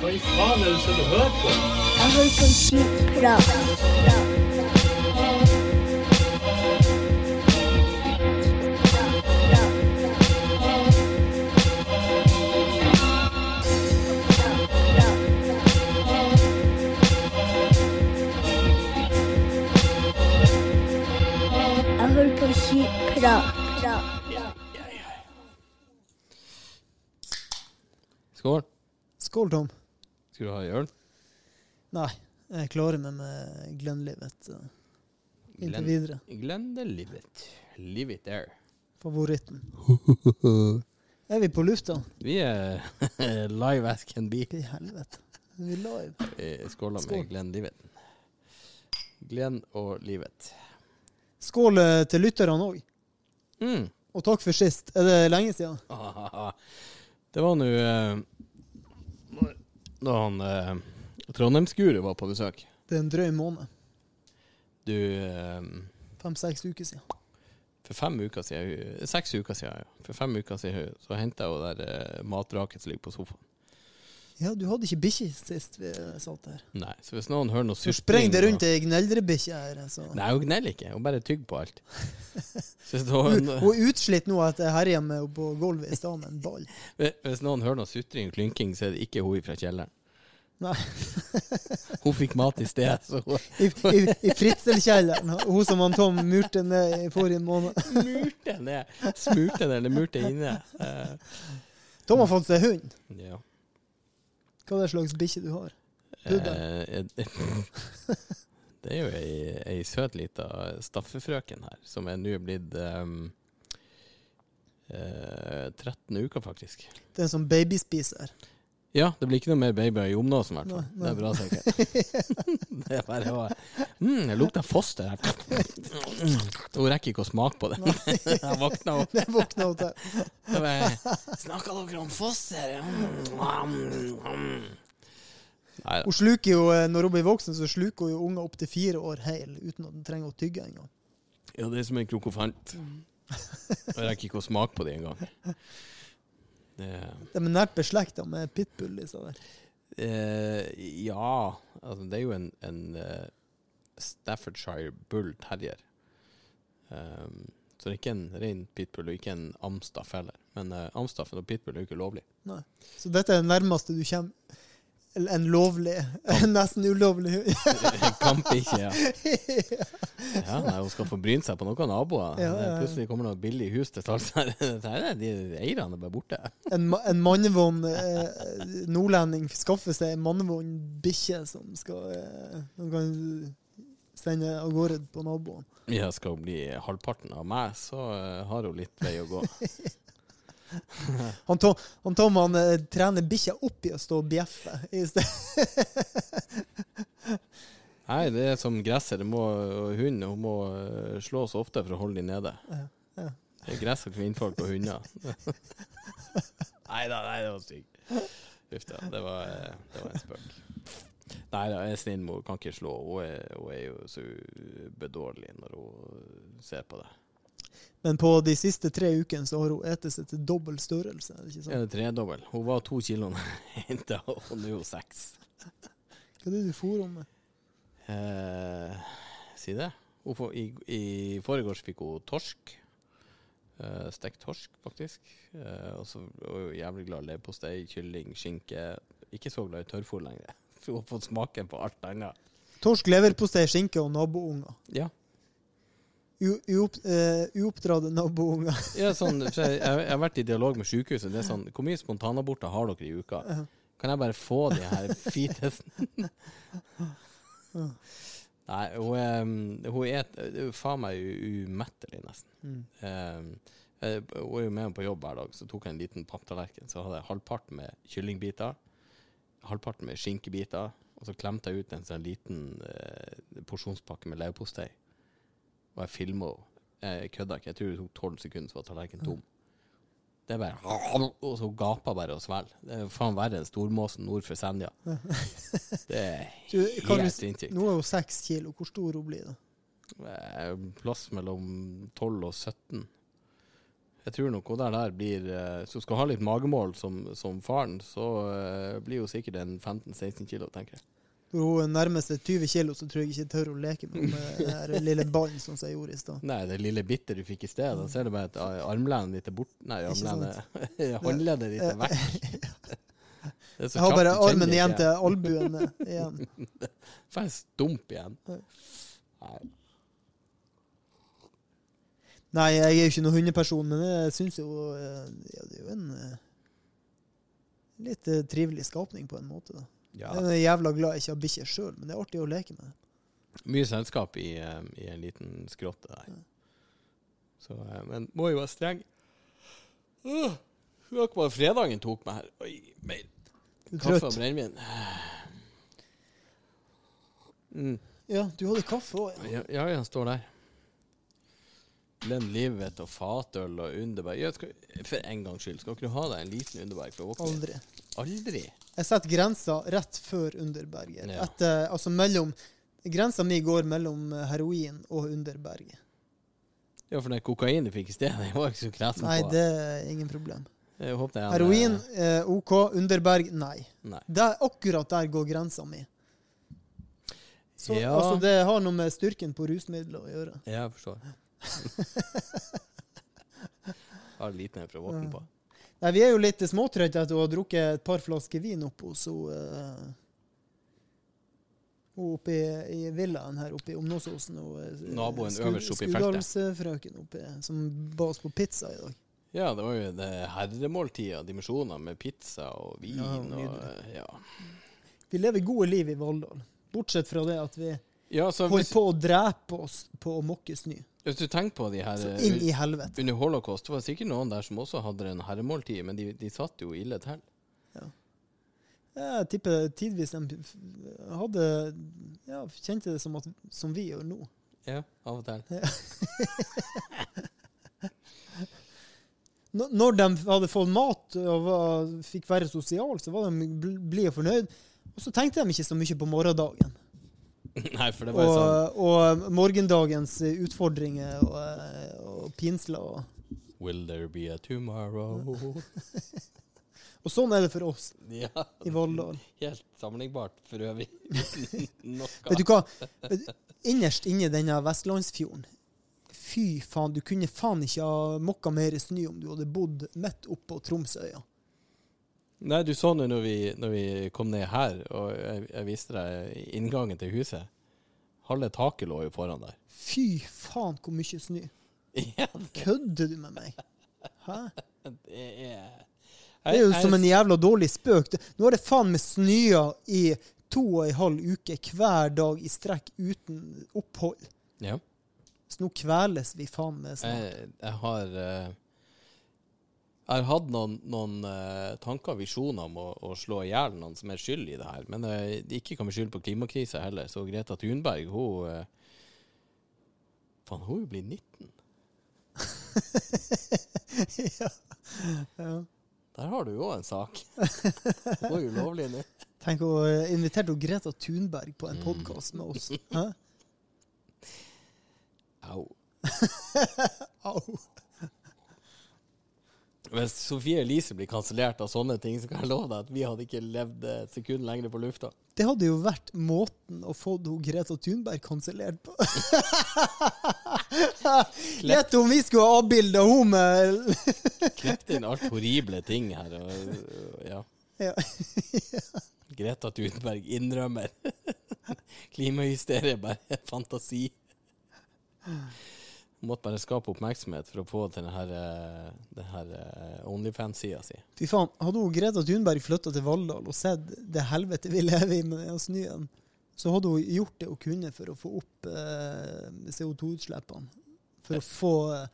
Hva i faen er det du sitter og hører på? Jeg hører på skitprat. Jeg hører på skitprat. Skål. Skål, Tom. Skal du ha ei øl? Nei, jeg klarer meg med Glenlivet uh, inntil videre. Glendelivet. livet. Leave it there. Favoritten. Er vi på lufta? Vi er live as can be. I helvete? Er vi live? Eh, Skåla Skål. med Glenlivet. Glenn og Livet. Skål eh, til lytterne òg. Mm. Og takk for sist. Er det lenge siden? Det var nå eh, Da han eh, Trondheimsguru var på besøk. Det er en drøy måned. Du eh, Fem-seks uker siden. For fem uker siden Seks uker siden, ja. For fem uker siden så henta jeg jo der eh, matraket som ligger på sofaen. Ja, du hadde ikke bikkje sist vi satt her. Nei, så hvis noen hører noe Så spreng det og- rundt ei gneldrebikkje her. Så. Nei, hun gneller ikke. Hun bare tygger på alt. Hun, er utslitt nå etter herja med henne på gulvet i stad med en ball. hvis noen hører noe sutring og klynking, så er det ikke hun fra kjelleren. Nei. Hun fikk mat i sted, så hun I, i, i fritzelkjelleren. Hun som han Tom murte ned i forrige måned. murte ned. Smurte ned, eller murte inne. Uh... Tom har fått seg hund. ja. Hva er det slags bikkje du har? Eh, det er jo ei, ei søt lita staffefrøken her, som er nå blitt um, eh, 13 uker, faktisk. Det er en sånn babyspiser. Ja, det blir ikke noe mer baby i omnåsen, i hvert fall. Det er bra sikkert. det er bare å mm, Det lukter foster her. Hun rekker ikke å smake på det. Jeg våkna opp. Jeg våkna opp der. Snakka dere om foster? Mm. Nei. Hun sluker jo, eh, Når hun blir voksen, så sluker hun jo unger opptil fire år heil uten at hun trenger å tygge engang. Ja, det er som en krokofant. Jeg rekker ikke å smake på det engang. Det De er nært beslekta med pitbull. Disse der. eh, Ja, altså det er jo en, en uh, Staffordshire bull terrier. Um, så det er ikke en ren pitbull, og ikke en amstaff heller. Men uh, amstaffen og pitbull er jo ikke lovlig. Nei. Så dette er det nærmeste du kommer en lovlig, nesten ulovlig. Kamp ikke, ja. ja nei, hun skal få bryne seg på noen naboer. Ja, ja. Plutselig kommer det noe billig hus til salgs her. Er de Eierne er bare borte. En, en mannevond eh, nordlending skaffer seg en mannevond bikkje som skal eh, som kan sende av gårde på naboen. Ja, skal hun bli halvparten av meg, så eh, har hun litt vei å gå. Han Tom han, Tom, han eh, trener bikkja opp i å stå og bjeffe. i sted. Nei, det er som gresset. Det hund hun må eh, slås ofte for å holde dem nede. Ja, ja. Det er gress og kvinnfolk og hunder. nei da, nei, det var stygt. Uff da, det var, eh, det var en spøk. Nei da, er snill kan ikke slå. Hun er, hun er jo så bedårlig når hun ser på det. Men på de siste tre ukene så har hun spist seg til dobbel størrelse. ikke Er det tredobbel? Hun var to kilo da jeg henta, og nå er hun seks. Hva er det du for om med? Eh, si det. Får, I i foregårs fikk hun torsk. Uh, stekt torsk, faktisk. Uh, og så var hun jævlig glad i leverpostei, kylling, skinke. Ikke så glad i tørrfôr lenger. Hun har fått smaken på alt annet. Torsk, leverpostei, skinke og nabounger. Ja. Uopp- eh, Uoppdratte nabounger. ja sånn, jeg, jeg har vært i dialog med sykehuset. Det er sånn, Hvor mye spontanaborter har dere i uka? Kan jeg bare få de her fitesen? Nei, hun er, hun er er faen meg umettelig, nesten. Mm. Um, hun er jo med meg på jobb hver dag, så tok jeg en liten papptallerken. Så hadde jeg halvparten med kyllingbiter, halvparten med skinkebiter, og så klemte jeg ut en sånn liten eh, porsjonspakke med leverpostei. Og jeg filma henne. Jeg kødda ikke. Jeg tror det tok tolv sekunder, så var tallerkenen tom. Det er bare Og så gaper bare og svelger. Det er faen verre enn stormåsen nord for Senja. Det er helt sinnssykt. nå er hun seks kilo. Hvor stor hun blir da? Eh, Plass mellom 12 og 17. Jeg tror nok hun der, der blir Hvis Så skal ha litt magemål som, som faren, så eh, blir hun sikkert en 15-16 kilo, tenker jeg. Når hun nærmer seg 20 kilo, så tror jeg ikke jeg tør å leke med den lille ballen som jeg gjorde i stad. Nei, det lille bittet du fikk i sted, da ser du bare at ar- armlenet ditt er bort Nei, Håndleddet ditt er vekk. Er Jeg har bare armen igjen til albuen eh, igjen. En stump igjen. Nei. Nei, jeg er jo ikke noen hundeperson, men jeg syns jo eh, ja, Det er jo en eh, litt trivelig skapning på en måte. da. Ja. Jeg er jævla glad jeg ikke har bikkje sjøl, men det er artig å leke med. Mye selskap i, eh, i en liten skrotte der. Så, eh, men må jo være streng. Uh, ikke bare fredagen tok meg her. Oi, mer er kaffe og brennevin. Mm. Ja, du hadde kaffe òg. Ja. Ja, ja, står der. Glenn Livet og fatøl og Underberg. Ja, skal, for en gangs skyld, skal ikke du ha deg en liten Underberg for å våkne? Aldri. Aldri? Jeg setter grensa rett før Underberget. Ja. Etter, altså mellom Grensa mi går mellom eh, heroin og Underberget. Ja, for den kokain du fikk i sted, den var ikke så kresen Nei, det er ingen problem. Heroin, eh, OK. Underberg, nei. Nei. Der, akkurat der går grensa mi. Så, Ja. altså, det har noe med styrken på rusmidler å gjøre. Ja, jeg forstår. Har liten en fra våpen på. Nei, Vi er jo litt småtrøtte etter å ha drukket et par flasker vin oppe hos henne. eh, hun oppe i, i villaen her oppe i Omnåsåsen. eh, Naboen øverst oppe i feltet. Skudalsfrøken oppe, som ba oss på pizza i dag. Ja, det var jo det herremåltidet, dimensjoner med pizza og vin Ja, og ja. Vi lever gode liv i Valldal. Bortsett fra det at vi ja, så holdt hvis, på å drepe oss på å mokke snø. hvis du tenker på de her eh, inn i helvete. Under holocaust det var sikkert noen der som også hadde en herremåltid, men de, de satt jo ille til. Jeg tipper tidvis de hadde ja, kjente det som, at, som vi gjør nå. Ja, av og til. Ja. Når de hadde fått mat og var, fikk være sosiale, så var de bl- blide og fornøyd. Og så tenkte de ikke så mye på morgendagen. Nei, for det var sånn Og, og morgendagens utfordringer og, og pinsler. Og, Will there be a tomorrow? og sånn er det for oss ja, i Valldal. helt sammenlignbart for øvrig. Vet du hva? Innerst inni denne Vestlandsfjorden Fy faen, du kunne faen ikke ha mokka mer snø om du hadde bodd midt oppå Tromsøya. Nei, du så nå når vi, når vi kom ned her, og jeg, jeg viste deg inngangen til huset. Halve taket lå jo foran der. Fy faen, hvor mye snø. Ja, Kødder du med meg? Hæ? det er Det er jo som en jævla dårlig spøk. Nå er det faen meg snøa i to og en halv uke hver dag i strekk uten opphold. Ja. Så nå kveles vi faen meg snart. Jeg, jeg har eh, Jeg har hatt noen, noen uh, tanker og visjoner om å, å slå i hjel noen som er skyld i det her. Men uh, ikke kan vi skylde på klimakrisa heller. Så Greta Thunberg, hun uh, Faen, hun blir 19. ja. Ja. Der har du jo en sak. Hun er ulovlig nå. Tenk å invitere Greta Thunberg på en podkast med oss. Au. Au. Hvis Sofie Elise blir kansellert av sånne ting, så kan jeg love deg at vi hadde ikke levd et sekund lenger på lufta. Det hadde jo vært måten å få Greta Thunberg kansellert på. Gjett om vi skulle ha avbilda henne med Klippet inn alt horrible ting her. Og, ja. ja. Greta Thunberg innrømmer. Klimahysterie er bare fantasi. Måtte bare skape oppmerksomhet for å få til denne, eh, den eh, Onlyfans-sida si. Fy faen, hadde hun Greta Thunberg flytta til Valldal og sett det helvete vi lever i med den snøen, så hadde hun gjort det hun kunne for å få opp eh, CO2-utslippene. For å få eh,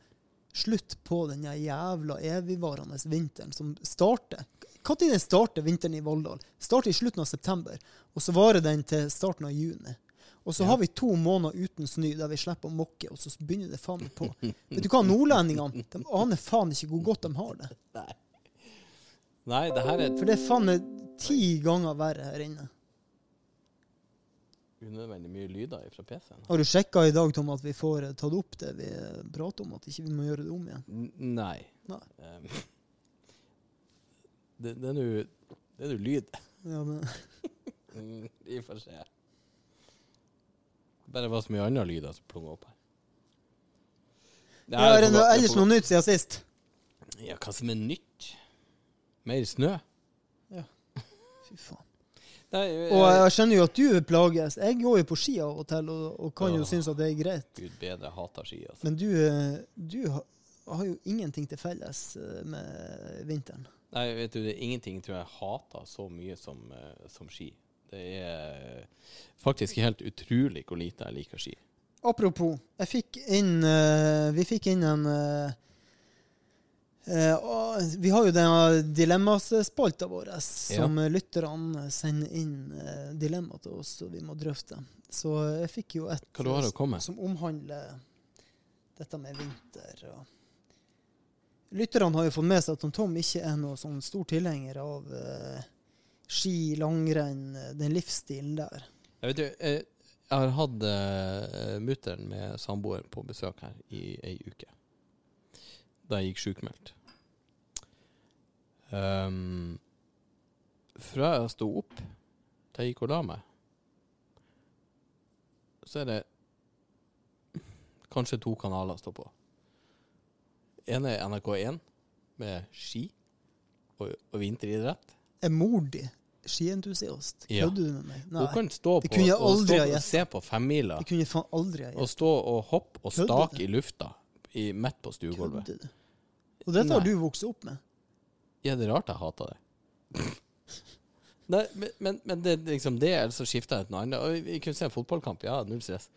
slutt på den jævla evigvarende vinteren som starter. Når starter vinteren i Valldal? Starter i slutten av september, og så varer den til starten av juni. Og så har vi to måneder uten snø der vi slipper å mokke, og så begynner det faen meg på. Vet du hva, nordlendingene de aner faen ikke hvor godt de har det. Nei. Nei, det her er For det er faen meg ti ganger verre her inne. unødvendig mye lyder fra PC-en. Har du sjekka i dag, Tom, at vi får eh, tatt opp det vi eh, prater om? At ikke vi må gjøre det om igjen? N- Nei. Nei. Um, det, det er nå det er nå lyd. Ja, men, Mm, Vi får se. Det bare var så mye andre lyder som plunga opp her. Det er det noe, ellers noe nytt siden sist? Ja, hva som er nytt? Mer snø? Ja. Fy faen. Nei, Og jeg skjønner jo at du plages. Jeg går jo på ski av og til, og, og kan jo synes at det er greit. Gud bedre, jeg hater ski, altså. Men du, eh, du har, har jo ingenting til felles eh, med vinteren. Nei, vet du, det er ingenting tror jeg hater så mye som, eh, som ski. Det er faktisk helt utrolig hvor lite jeg liker ski. Apropos, jeg fikk inn uh, Vi fikk inn en uh, uh, Vi har jo den dilemmaspalta vår, som lytterne sender inn dilemma til oss, og vi må drøfte. Så jeg fikk jo et komme? som omhandler dette med vinter. Og Lytterne har jo fått med seg at Tom ikke er noen sånn stor tilhenger av eh, ski, langrenn, eh, den livsstilen der. Jeg vet du, jeg, jeg har hatt uh, mutter'n med samboeren på besøk her i ei uke. Da jeg gikk sjukmeldt. Um, fra jeg sto opp til jeg gikk og la meg, så er det kanskje to kanaler å stå på. En er NRK1 med ski og, og vinteridrett. Er mor di skientusiast? Ja. Kødder du med meg? Hun kan stå på, jeg og stå, og se på femmila Det kunne jeg faen aldri ha og stå og hoppe og Kødder stake i lufta i, midt på stuegulvet. Kødder du? Og dette har Nei. du vokst opp med? Ja, det er rart jeg hater det. Nei, men, men, men det er liksom det, eller så skifter jeg til noe annet. Og Vi kunne se en fotballkamp, ja, null stress.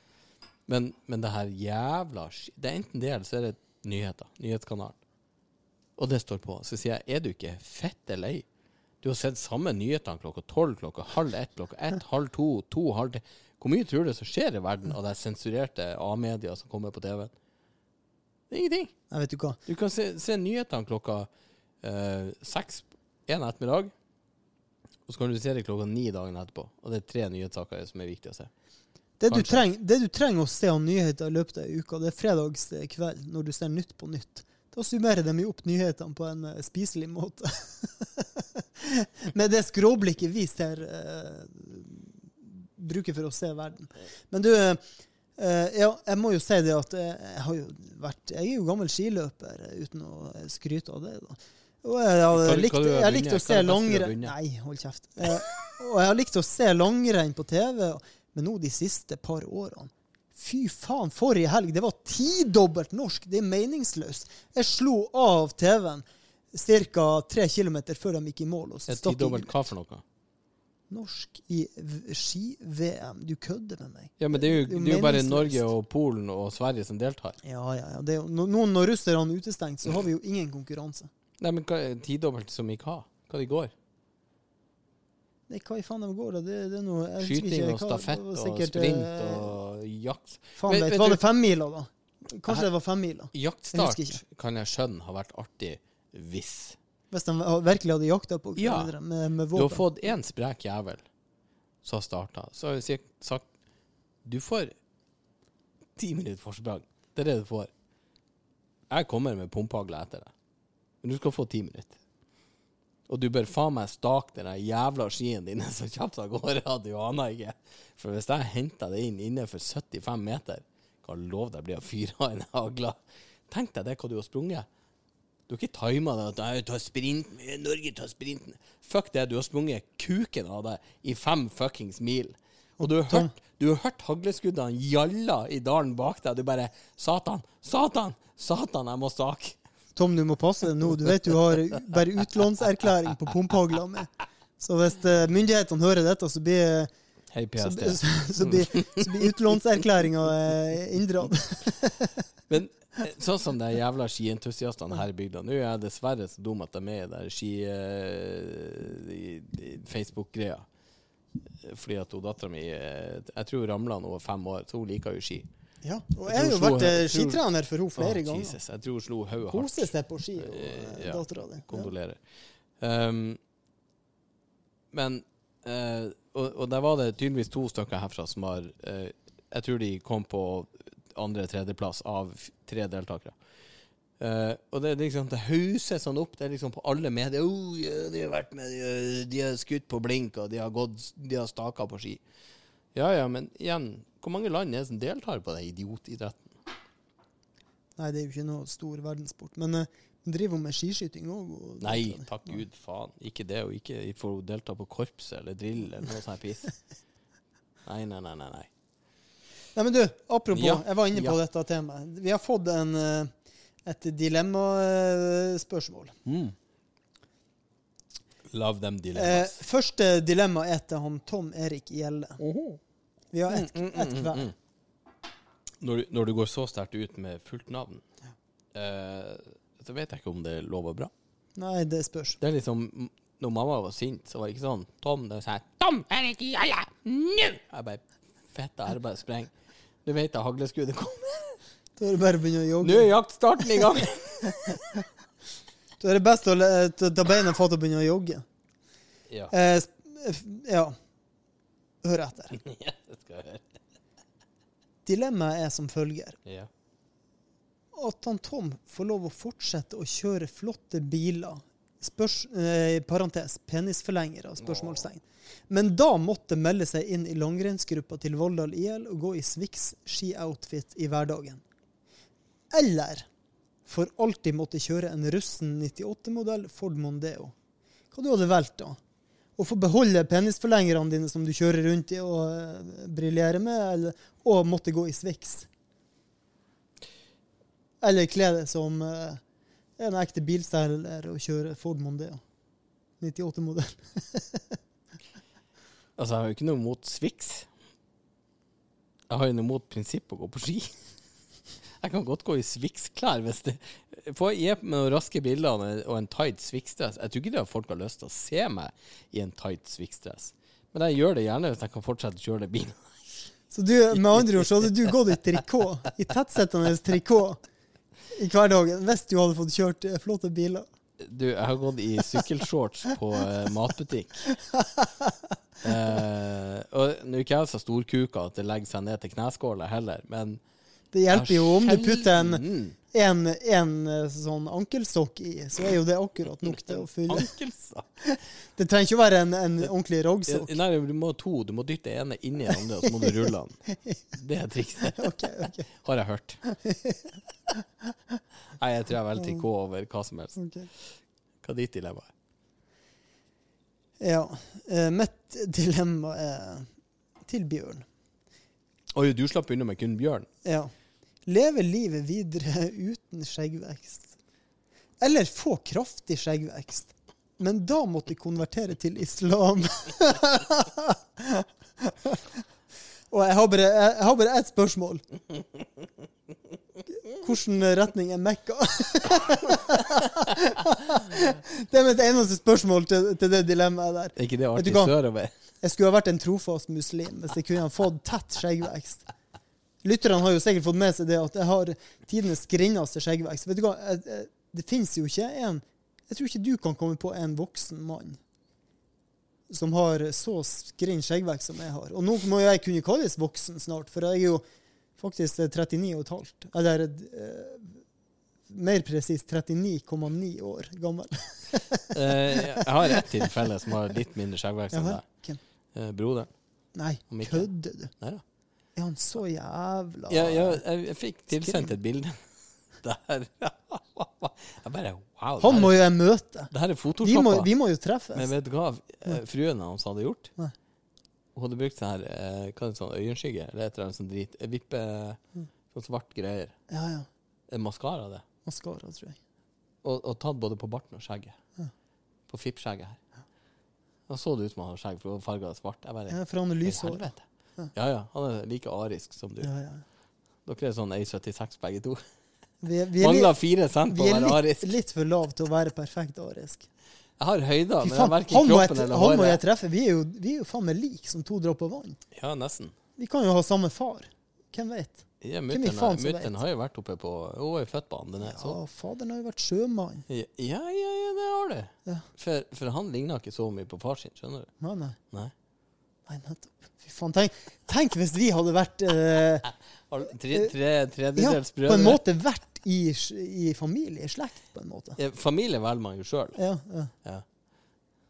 Men, men det her jævla Det er enten det, eller så er det nyheter. Nyhetskanalen. Og det står på. Så sier jeg, er du ikke fette lei? Du har sett samme nyhetene klokka tolv, klokka halv ett, klokka ett, halv to, to, halv tre. Hvor mye tror du det som skjer i verden av de sensurerte A-media som kommer på TV-en? Det er ingenting. Jeg vet du hva. Du kan se, se nyhetene klokka eh, seks en ettermiddag, og så kan du se det klokka ni dagen etterpå. Og det er tre nyhetssaker som er viktig å se. Det du, Kanskje. treng, det du trenger å se av nyheter i løpet av ei uke, det er fredags eh, kveld, når du ser Nytt på Nytt. Da summerer de jo opp nyhetene på en eh, spiselig måte. Med det skråblikket vi ser uh, bruker for å se verden. Men du, uh, ja, jeg må jo si det at jeg har jo vært Jeg er jo gammel skiløper, uten å skryte av det. da. Og jeg har likt, jeg har likt å se langrenn? Nei, hold kjeft. Og jeg har likt å se langrenn på TV, men nå de siste par årene Fy faen, forrige helg, det var tidobbelt norsk. Det er meningsløst. Jeg slo av TV-en ca. tre km før de gikk i mål. Og tidobbelt hva for noe? norsk i ski-VM. Du kødder med meg. Ja, men det er jo, Det er jo bare. Norge og Polen og Sverige som deltar. Ja, ja, ja. Det jo, nå nå når russerne er utestengt, så har vi jo ingen konkurranse. Nei, men hva tidobbelt som i hva? Hva det går? Nei, hva i faen de går da? Det, det er noe Skyting ikke og stafett og sprint eh, og jakt. Faen men, vet, vet var det femmila, da? Kanskje Her- det var femmila. Jaktstart jeg kan jeg skjønne har vært artig hvis Hvis de virkelig hadde jakta på Ja. hverandre med, med Du har fått én sprek jævel som har starta. Så har jeg sagt Du får ti minutter forsprang. Det er det du får. Jeg kommer med pumpehagle etter deg. Men du skal få ti minutter. Og du bør faen meg stake den jævla skien dine så kjapt av gårde at du aner ikke. For hvis jeg henter det inn innenfor 75 meter, kan jeg love deg blir jeg fyra en hagla. Tenk deg det hva du har sprunget. Du har ikke tima det at jeg tar sprinten, Norge tar sprinten. Fuck det, du har sprunget kuken av deg i fem fuckings mil. Og du har hørt, du har hørt hagleskuddene gjalla i dalen bak deg. Du bare Satan, Satan, Satan, jeg må stake. Tom, du må passe deg nå. Du vet du har bare utlånserklæring på pumpehagla mi. Så hvis eh, myndighetene hører dette, så blir, Hei, så, så, så blir, så blir utlånserklæringa eh, inndratt. Men eh, sånn som de jævla skientusiastene her i bygda Nå er jeg dessverre så dum at de er med i der ski... eh, i- i Facebook-greia. Fordi at hun dattera mi Jeg tror ramla da hun var fem år, så hun liker jo ski. Ja, og Jeg jeg har jo vært slo- eh, skitrener for henne flere Å, ganger. Jesus, jeg tror hun slo hodet Koser hardt. seg på ski, og Eh, eh, ja. dattera di. Ja. Um, men uh, og, og der var det tydeligvis to stykker herfra som var uh, Jeg tror de kom på andre-tredjeplass av tre deltakere. Uh, og det, er liksom, det hauses sånn opp. Det er liksom på alle medier. Oh, ja, de har vært med, de, har- de har skutt på blink, og de har, gått, de har staka på ski. Ja ja, men igjen, hvor mange land er det som deltar på den idiotidretten? Nei, det er jo ikke noe stor verdenssport. Men uh, driver hun med skiskyting òg? Nei, takk Gud, faen. Ikke det, og ikke få delta på korps eller drill eller noe sånt piss. Nei, nei, nei, nei. nei. Nei, men du, apropos, Ja, jeg var inne på ja. dette temaet. Vi har fått en, eh, et dilemmaspørsmål. Mm. Love them Eh, dilemmas. første dilemma er til han Tom Erik Gjelle. Vi har ett Mm, et hver. mm, hver. mm. Når, du- når du går så sterkt ut med fullt navn, eh, så vet jeg ikke om det lover bra. Nei, det spørs. Det er liksom Når mamma var sint, så var det ikke sånn Tom, da sa jeg Tom, Erik Gjelle. Nå! Jeg bare Fette jeg bare spreng. Du vet da hagleskuddet kommer. Da er det bare å begynne å Nå er jaktstarten i gang! Da er det best å ta ta beina fatt og begynne å jogge. ja. Eh, ja. Hør etter. ja, det skal jeg høre. Dilemmaet er som følger. Ja. At han Tom får lov å fortsette å kjøre flotte biler. Spørs, eh, parentes, penisforlengere, spørsmålstegn. Men da måtte melde seg inn i langrennsgruppa til Volldal IL og gå i Swix ski-outfit i hverdagen. Eller for alltid måtte kjøre en russen 98-modell Ford Mondeo. Hva du hadde valgt da? Å få beholde penisforlengerne dine som du kjører rundt i og uh, briljerer med, eller, og måtte gå i Swix? Eller kle deg som uh, en ekte bilselger og kjøre Ford Mondeo. 98-modell. Altså, jeg har jo ikke noe mot Swix. Jeg har jo noe mot prinsippet å gå på ski. Jeg kan godt gå i Swix-klær hvis det Få gi meg noen raske bilder og en- tight Swix-dress. Jeg tror ikke det at folk har lyst til å se meg i en tight Swix-dress. Men jeg gjør det gjerne hvis jeg kan fortsette å kjøre det bilen. Så du, med andre ord så hadde du gått i trikot, i tettsittende trikot i hverdagen hvis du hadde fått kjørt eh, flotte biler. Du, jeg har gått i sykkelshorts på eh, matbutikk. Eh, og nå er ikke jeg så storkuka at det legger seg ned til kneskåla heller, men Det hjelper jo om du putter en, en, en eh, sånn ankelsokk i, så er jo det akkurat nok til å fylle. Det trenger ikke å være en, en ordentlig Ja, roggsokk. Nei, du må ha to. Du må dytte ene inn i den andre, og så må du rulle den. Det er trikset, Okay, okay. har jeg hørt. Nei, jeg tror jeg velger K over hva som helst. Okay. Hva er ditt dilemma? Ja. eh, mitt dilemma er til Bjørn. Oi, du slapp unna med kun bjørn. Ja. Leve livet videre uten skjeggvekst. Eller få kraftig skjeggvekst. Men da måtte konvertere til islam. Og jeg har bare, jeg, har bare ett spørsmål. Hvilken retning er Mekka? det er mitt eneste spørsmål til, til det dilemmaet der. Er ikke det artig sørover? Jeg skulle ha vært en trofast muslim hvis jeg kunne ha fått tett skjeggvekst. Lytterne har jo sikkert fått med seg det at jeg har tidenes grinneste skjeggvekst. Vet du hva? Jeg- jeg- Det fins jo ikke en Jeg tror ikke du kan komme på en voksen mann som har så skrinn skjeggvekst som jeg har. Og nå må jeg kunne kalles voksen snart, for jeg er jo faktisk 39 og et halvt. Eller eh, mer presist 39,9 år gammel. Eh, jeg har ett tilfelle som har litt mindre skjeggvekst enn deg. Eh, broderen. Nei, kødder du? Nei da. Er han så jævla Ja, ja, jeg, jeg fikk tilsendt et bilde der. Jeg bare Wow. Han må jo jeg møte. det her er Vi må, photoshoppa. vi må jo treffes. Men vet du hva eh, fruen hans hadde gjort? Nei. Hun hadde brukt sånn her eh, Hva er det sånn øyenskygge? Eller et eller annet sånn drit. eh, Vippe Mm. Sånn svart greier. Ja, ja. En maskara, det. Maskara, tror jeg. Og, og tatt både på barten og skjegget. Ja. På fippskjegget her. Da så det ut som han hadde skjegg, for hun farga svart. Jeg bare Ja, for han er lyshåret. lyshår. helvete. Ja. Ja han er like arisk som du. Ja, ja. Dere er sånn 1,76 begge to. Vi, er- vi er, Mangler litt, fire cent på å være arisk. Vi er litt for lav til å være perfekt arisk. Jeg har høyder, men jeg har verken jeg, kroppen eller han må jeg treffe. Vi er jo, vi er jo faen meg lik som to dråper vann. Ja, nesten. Vi kan jo ha samme far. Hvem vet? Ja, Mutter'n har jo vært oppe på Hun er født på Andenes. Ja, faderen har jo vært sjømann. Ja, ja, ja, ja, det har du. Ja. For, for han ligner ikke så mye på far sin, skjønner du. Nei, nei. Nei. Nei nettopp. Fy faen, tenk, tenk hvis vi hadde vært eh, Tre, tre, Ja, på en måte vært i, i familie, i slekt, på en måte. Eh, Familie velger man jo sjøl. Ja, ja. Ja.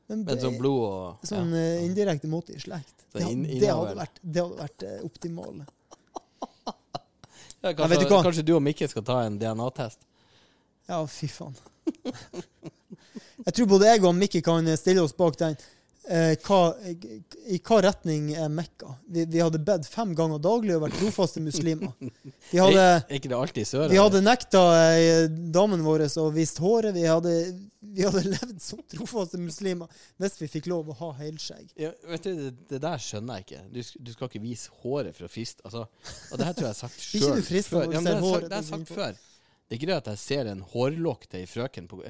Men, Men sånn blod og sånn ja. eh, indirekte måte i slekt. Det, det hadde vært, det hadde vært uh, optimale. Ja, kanskje, du kanskje du og Mikke skal ta en DNA-test? Ja, fy faen. Jeg tror både jeg og Mikke kan stille oss bak den. Eh, hva, I hva retning er Mekka? Vi, vi hadde bedt fem ganger daglig og vært trofaste muslimer. Vi hadde, Er, ikke det alltid sør? vi hadde nekta eh, damen vår å vise håret. Vi hadde, vi hadde levd som trofaste muslimer hvis vi fikk lov å ha helskjegg. Ja, vet du, det, det der skjønner jeg ikke. Du, du skal ikke vise håret for å friste. Altså, og det her tror jeg jeg har sagt sjøl. ikke du frister når du Ja, ser håret det har jeg sagt før. Det er ikke det at jeg ser en hårlokk til ei frøken, på,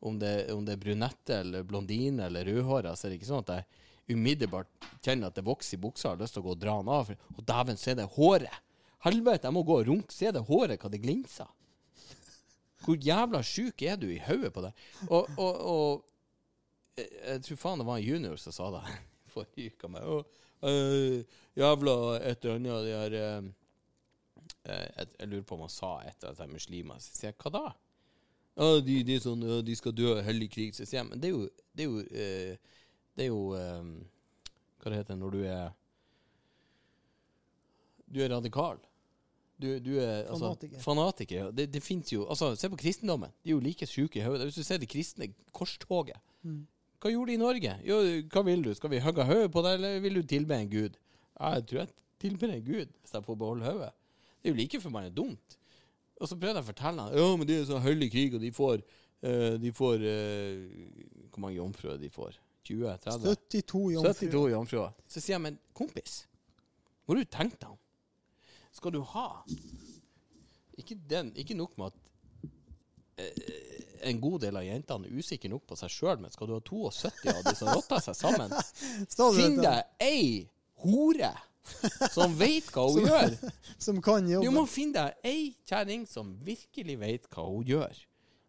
om, det, om det er brunette eller blondine eller rødhåra, så er det ikke sånn at jeg umiddelbart kjenner at det vokser i buksa og har lyst til å gå og dra den av. Og dæven, se det håret! Helvete, jeg må gå og runke. Se det håret, hva det glinser. Hvor jævla sjuk er du i hodet på det? Og, og, og jeg, jeg tror faen det var en junior som sa det forrige uke. Med, «Å, øh, jævla et eller annet de her øh, eh, jeg, jeg lurer på om han sa et eller annet er muslimer. Så sier jeg, hva da? Ja, de, de, sånn, ja, de skal dø hellig krig. Sier men det er jo Det er jo, eh, det er jo eh, Hva det heter når du er Du er radikal. Du, du er altså, Fanatiker. fanatiker. ja. Det, det finnes jo altså, Se på kristendommen. De er jo like sjuke i hodet. Hvis du ser det kristne korstoget Mm. Hva gjorde de i Norge? Jo, hva vil du? Skal vi hogge hodet på deg, eller vil du tilbe en gud? Jeg tror jeg tilber en gud, hvis jeg får beholde hodet. Det er jo like for meg dumt. Og så prøvde jeg å fortelle han Ja, men det er sånn hellig krig, og de får uh, De får uh, Hvor mange jomfruer de får? 20? 30? 72 jomfruer. 72 jomfruer. Så sier jeg, men kompis, hvor har du tenkt deg om? Skal du ha Ikke, den, ikke nok med at eh, en god del av jentene er usikre nok på seg sjøl, men skal du ha 72 av de som rotter seg sammen? Finn deg ei hore som veit hva hun Som- gjør. Som kan Du må finne deg ei kjerring som virkelig vet hva hun gjør.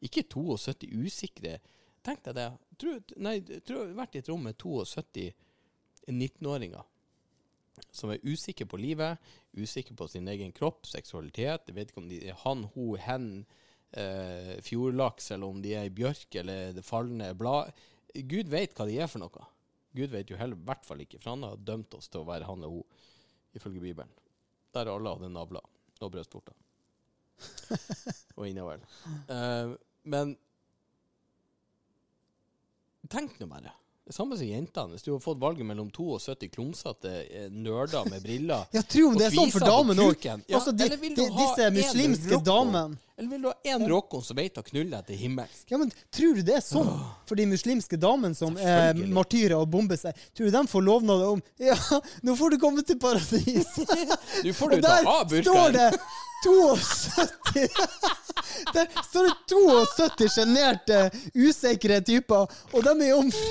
Ikke 72 usikre. Tenk deg det. Tror, nei, tror vært i et rom med 72 19-åringer som er usikre på livet, usikre på sin egen kropp, seksualitet. Jeg vet ikke om de er han, hun, hen, eh, fjordlaks, eller om de er i bjørk eller det falne blad. Gud vet hva de er for noe. Gud vet jo heller i hvert fall ikke, for han har dømt oss til å være han og hun, ifølge Bibelen. Der alle hadde navler og brystvorter. og innavl. Uh, men tenk nå bare. Det samme som jentene. Hvis du har fått valget mellom 72 klumsete eh, nerder med briller Ja, tro om og det er sånn for damene òg. Ja, altså, de, eller vil du de, disse muslimske damene. Eller vil du ha én rockon som vet å knulle deg til himmels? Ja, men Tror du det er sånn for de muslimske damene som er Selvfølgelig. martyrer og bomber seg? Tror du de får lovnader om Ja, nå får du komme til paradis? Nå får Og du ta der av står burkaen. det 72 Der står det 72 sjenerte, usikre typer, og de er om...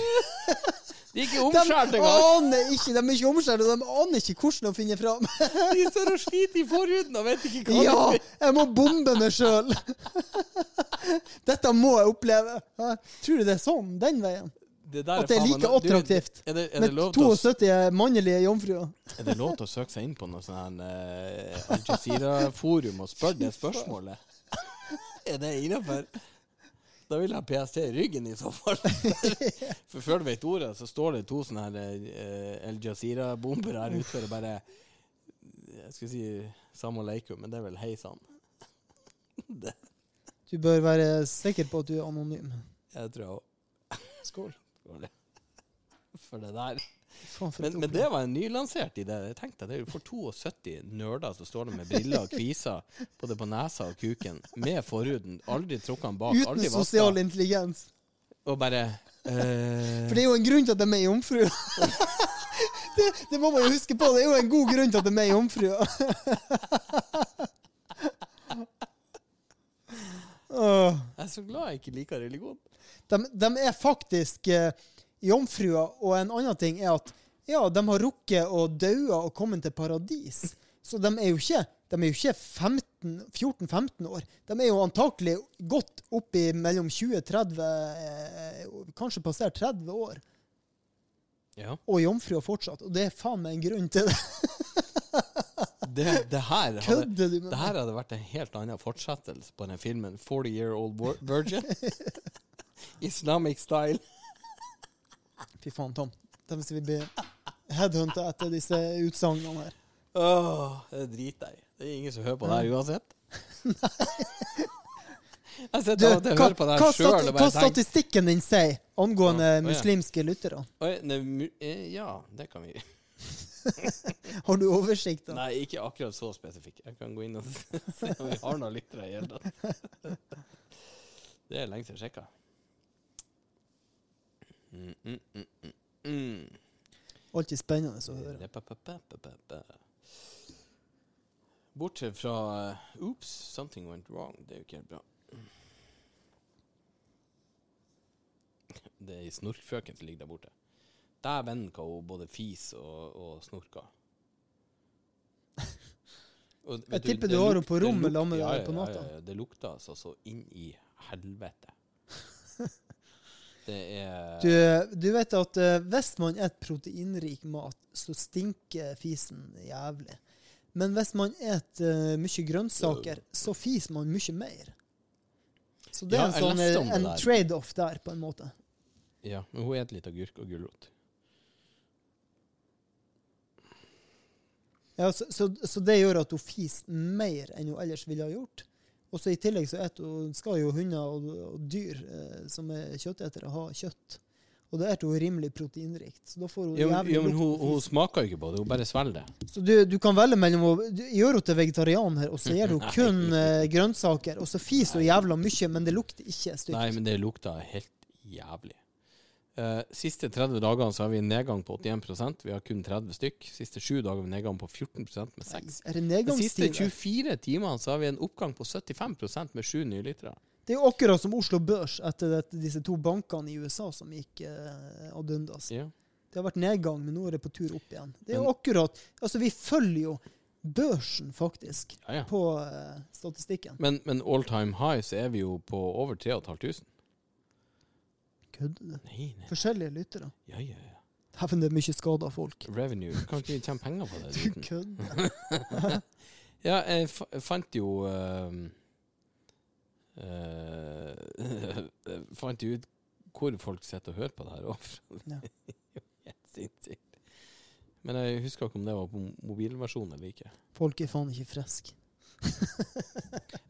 De er ikke De omskjært engang. aner ikke, de er ikke omskjært, og de aner ikke hvordan å finne fram. De står og sliter i forhuden og vet ikke hva Ja, de Ja, jeg må bombe meg sjøl! Dette må jeg oppleve. Tror du det er sånn, den veien? Det der At det er faen like du, attraktivt Er det, er, det med lov til å, 72 mannlige jomfruer? er det lov til å søke seg inn på noe sånn uh, Al Jazeera-forum og spørre det spørsmålet? Er det innafor? Da vil jeg ha PST i ryggen i så fall. For før du vet ordet, så står det to sånne her uh, Al Jazeera-bomber her ute og bare Jeg skulle si samme Leikum, men det er vel hei sann. Du bør være sikker på at du er anonym. jeg tror jeg òg. Skål. For det der. Faen, for Men, men det var en nylansert idé. Jeg tenkte det er jo for 72 nerder som står der med briller og kviser både på nesa og kuken, med forhuden, aldri trukket bak, Uten aldri sosial intelligens. og bare eh, For det er jo en grunn til at de er jomfruer. det, det må man jo huske på. Det er jo en god grunn til at de er jomfruer. Åh. Jeg er så glad jeg ikke liker religion. De, de er faktisk eh, jomfruer, og en annen ting er at ja, de har rukket å daue og kommet til paradis. Så de er jo ikke, ikke 14-15 år. De er jo antakelig godt opp i mellom 20-30, eh, kanskje passert 30 år, Ja. og jomfruer fortsatt. Og det er faen meg en grunn til det. Det, det, her hadde, det her hadde vært en helt annen fortsettelse på den filmen 40 Year Old Virgin. Islamic style. Fy faen, Tom. Da hvis vi blir headhunta etter disse utsagnene her. Åh, det driter jeg i. Det er ingen som hører på det her uansett. Jeg sitter av og til og hører på det her sjøl hva statistikken din sier angående Ja, oh, ja. muslimske lyttere? Oh, nei, eh, Ja, det kan vi Har du oversikt? da? Nei, ikke akkurat så spesifikk. Jeg kan gå inn og se om vi har noen lyttere i hele tatt. Det er lenge siden jeg sjekka. Mm, mm, mm. Alltid spennende å høre. Bortsett fra uh, Oops, something went wrong. Det er jo ikke helt bra. Det er ei snorkfrøken som ligger der borte. Dæven hva hun både fis og, og snorker. Og, Jeg tipper du har henne på rommet sammen med deg ja, på ja, natta. Ja, ja, det lukter altså så inn i helvete. Det er Du, du vet at uh, hvis man spiser proteinrik mat, så stinker fisen jævlig. Men hvis man spiser mye grønnsaker, så fiser man mye mer. Så det Ja, er en jeg sånn leste eh, om det en der. trade-off der, på en måte. Ja, men hun spiser litt agurk og gulrot. Ja, så, så, så det gjør at hun fiser mer enn hun ellers ville ha gjort. Og så I tillegg så et, hun skal jo hunder og, og dyr eh, som er kjøttetere, ha kjøtt. Og det er jo rimelig proteinrikt. Så da får hun jo, jævlig ja, men hun, hun smaker jo ikke på det, hun bare svelger det. Så du, du kan velge mellom å gjøre henne til vegetarianer, og så gir hun kun eh, grønnsaker, og så fiser hun jævla mye, men det lukter ikke stygt. Nei, men det lukter helt jævlig. Eh, siste 30 dagene så har vi en nedgang på 81% Vi har kun 30 stykk. Siste sju dager har vi en nedgang på 14% med 6. Er det De siste 24 timene så har vi en oppgang på 75% med sju nye lyttere. Det er jo akkurat som Oslo Børs etter det, disse to bankene i USA som gikk eh, ad undas. Ja. Det har vært nedgang, men nå er det på tur opp igjen. Det er jo akkurat Altså, vi følger jo børsen, faktisk, Ja, ja. på eh, statistikken. Men, men all time high så er vi jo på over 3500. Kødder du? Forskjellige lyttere. Ja, ja, ja. Dæven, det er mye skada folk. Revenue. Kan ikke vi tjene penger på det? Du kødder. Ja, jeg fa fant jo ehm, uh, Fant jo ut hvor folk sitter og hører på det her òg. Ja. Sinnssykt. Men jeg husker ikke om det var på mobilversjonen eller ikke. Folk er faen ikke friske.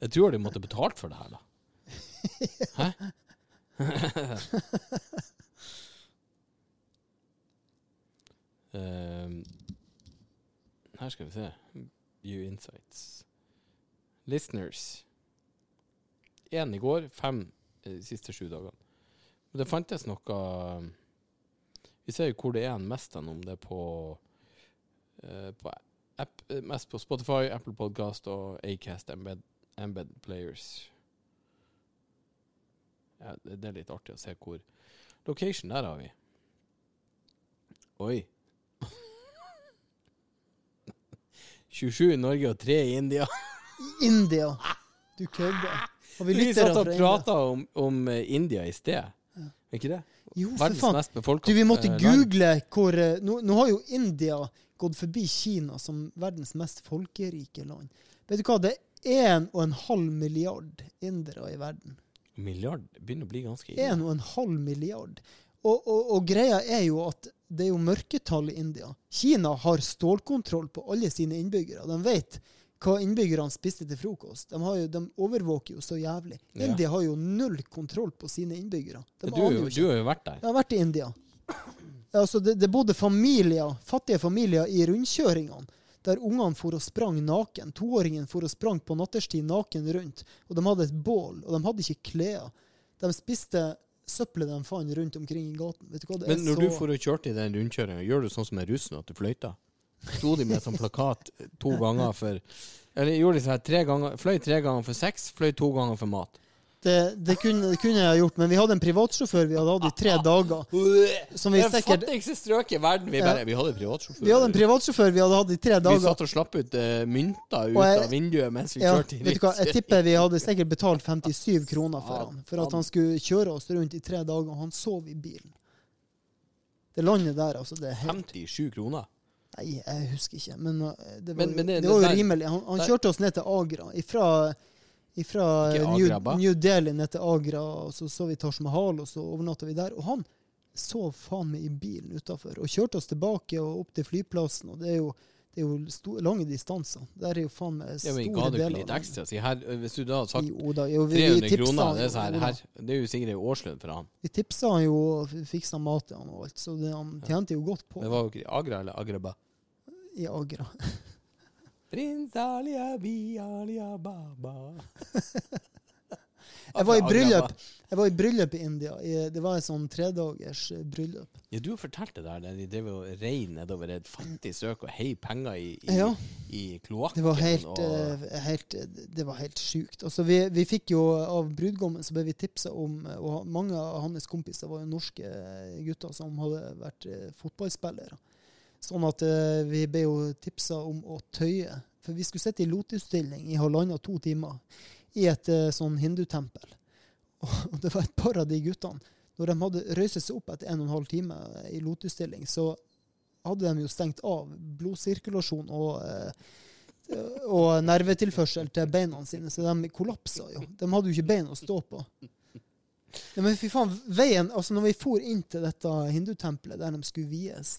Jeg tror de måtte betalt for det her, da. Hæ? Ehm, her skal vi se. View insights. Listeners. Én i går, fem eh, de siste sju dagene. Men det fantes noe Vi ser jo hvor det er en mest enn om det er på, uh, på app, eh, mest på Spotify, Apple Podcast og Acast Embed, embed Players. Ja, det, det er litt artig å se hvor Location, der har vi. Oi. 27 i Norge og 3 i India. I India! Du kødder. Vi Vi satt og prata om, om eh, India i sted. Er ikke det? Jo, for Verdens faen. mest befolka Du, vi måtte eh, google hvor eh, nå, nå har jo India gått forbi Kina som verdens mest folkerike land. Vet du hva, det er 1,5 milliard indere i verden. Milliard begynner å bli ganske ille. 1,5 milliard. Og, og, og greia er jo at det er jo mørketall i India. Kina har stålkontroll på alle sine innbyggere. De vet hva innbyggerne spiste til frokost. De, har jo, de overvåker jo så jævlig. Ja. India har jo null kontroll på sine innbyggere. De Du, du har jo vært der. Jeg har vært i India. Altså, det, det bodde familier, fattige familier i rundkjøringene, der ungene for og sprang naken. Toåringen for og sprang på natterstid naken rundt. Og de hadde et bål, og de hadde ikke klær. De spiste søppelet de fant rundt omkring i gaten. Vet du hva, det Men når så... du for og kjørte i den rundkjøringa, gjør du sånn som med russen, at du fløyter? Sto de med sånn plakat to ganger for Eller gjorde de sånn tre ganger Fløy tre ganger for sex, fløy to ganger for mat. Det, det, kunne, det kunne jeg gjort, men vi hadde en privatsjåfør vi hadde hatt i tre dager. Som vi det sikkert fattigste strøket i verden. Vi, bare, vi hadde privatsjåfør. Vi hadde en privatsjåfør vi hadde hatt i tre dager. Vi satt og slapp ut uh, mynter ut jeg- av vinduet mens vi Ja, kjørte i vet du hva, jeg tipper vi hadde sikkert betalt 57 kroner for han. For at han skulle kjøre oss rundt i tre dager, og han sov i bilen. Det landet der, altså, det er helt 57 kroner. Nei, jeg husker ikke. Men uh, det var, Men- men det- det, var jo rimelig. Han, han kjørte oss ned til Agra. Ifra, ifra Ikke New, New Delhi ned til Agra, og så så vi Taj Mahal, og så overnatta vi der. Og han sov faen meg i bilen utafor og kjørte oss tilbake og opp til flyplassen. Og det er jo, det er jo store, lange distanser. Der er jo faen meg Ja, store men Ga du ikke deler litt ekstra? Si her, hvis du da hadde sagt Jo da, jo, vi, 300 vi kroner, det er, så her, her, det er jo sikkert en årslønn for han. Vi tipsa han jo og fiksa mat til han og alt, så det, han tjente jo godt på Det var jo ikke i Agra eller Agraba. i Agra. Prins Ali Abi Ali Ababa. Jeg var i bryllup Jeg var i bryllup i India. Det var et sånn tredagers eh, bryllup. Ja, du har fortalt det der, der de drev og rei nedover et fattig søk og heiv penger i, i, Ja. i kloakken. Det var helt, og, eh, helt, det var helt sjukt. Altså, vi, vi fikk jo av brudgommen så ble vi tipsa om eh, Og mange av hans kompiser var jo norske gutter som hadde vært fotballspillere. Sånn at uh, vi ble jo tipsa om å tøye. For vi skulle sitte i lotusstilling i halvannen to timer i et uh, sånn hindutempel. Og det var et par av de guttene Når de hadde røyset seg opp etter en og en halv time i lotusstilling, så hadde de jo stengt av blodsirkulasjon og uh, og nervetilførsel til beina sine, så de kollapsa jo. De hadde jo ikke bein å stå på. Ja, men fy faen, veien, altså når vi for inn til dette hindutempelet der de skulle vies,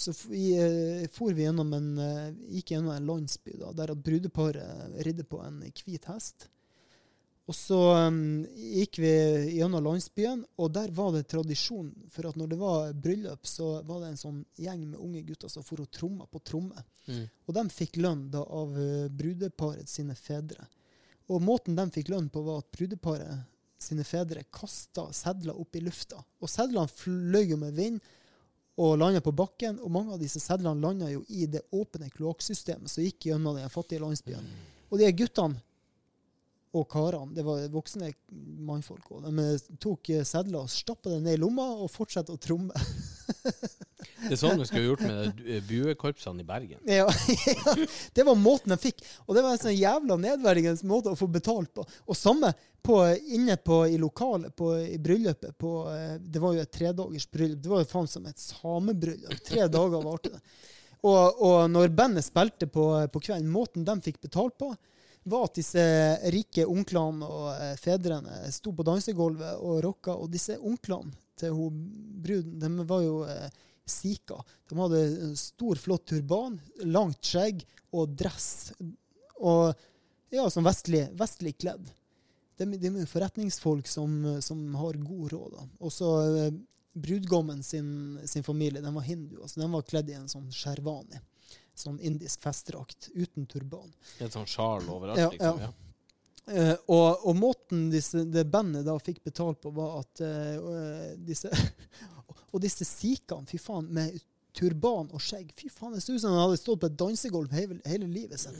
så vi, eh, for vi gjennom en, eh, gikk gjennom en landsby da, der at brudeparet ridde på en hvit hest. Og så um, gikk vi gjennom landsbyen, og der var det tradisjon for at når det var bryllup, så var det en sånn gjeng med unge gutter som for og tromma på tromme. Mm. Og de fikk lønn da av brudeparet sine fedre. Og måten de fikk lønn på, var at brudeparet sine fedre kasta sedler opp i lufta. Og sedlene fløy jo med vind og landa på bakken, og mange av disse sedlene landa jo i det åpne kloakksystemet som gikk gjennom den fattige landsbyen. Og de guttene og karene, det var voksne mannfolk òg, de eh, tok eh, sedler og stappa det ned i lomma og fortsatte å tromme. Det er sånn vi skulle gjort med buekorpsene i Bergen. Ja, ja, det var måten de fikk. Og det var en sånn jævla nedverdigende måte å få betalt på. Og samme på, inne på, i lokalet på, i bryllupet. På, eh, det var jo et tredagers bryllup. Det var jo faen som et samebryllup. Tre dager varte det. Og, og når bandet spilte på, på kvelden, måten de fikk betalt på, var at disse rike onklene og eh, fedrene sto på dansegulvet og rocka. Og disse onklene til hun bruden, de var jo eh, sika. De hadde stor, flott turban, langt skjegg og dress. Og ja, som vestlig, vestlig kledd. De, de er jo forretningsfolk som, som har god råd. da. Og så eh, brudgommen sin, sin familie, den var hindu. altså Den var kledd i en sånn sherwani. Sånn indisk festdrakt uten turban. Et sånn sjal overalt, Ja, liksom. ja. Eh, og, og måten disse, det bandet da fikk betalt på, var at eh, disse Og disse sikene, fy faen, med turban og skjegg Fy faen, det så ut som de hadde stått på et dansegulv hele, hele livet sitt.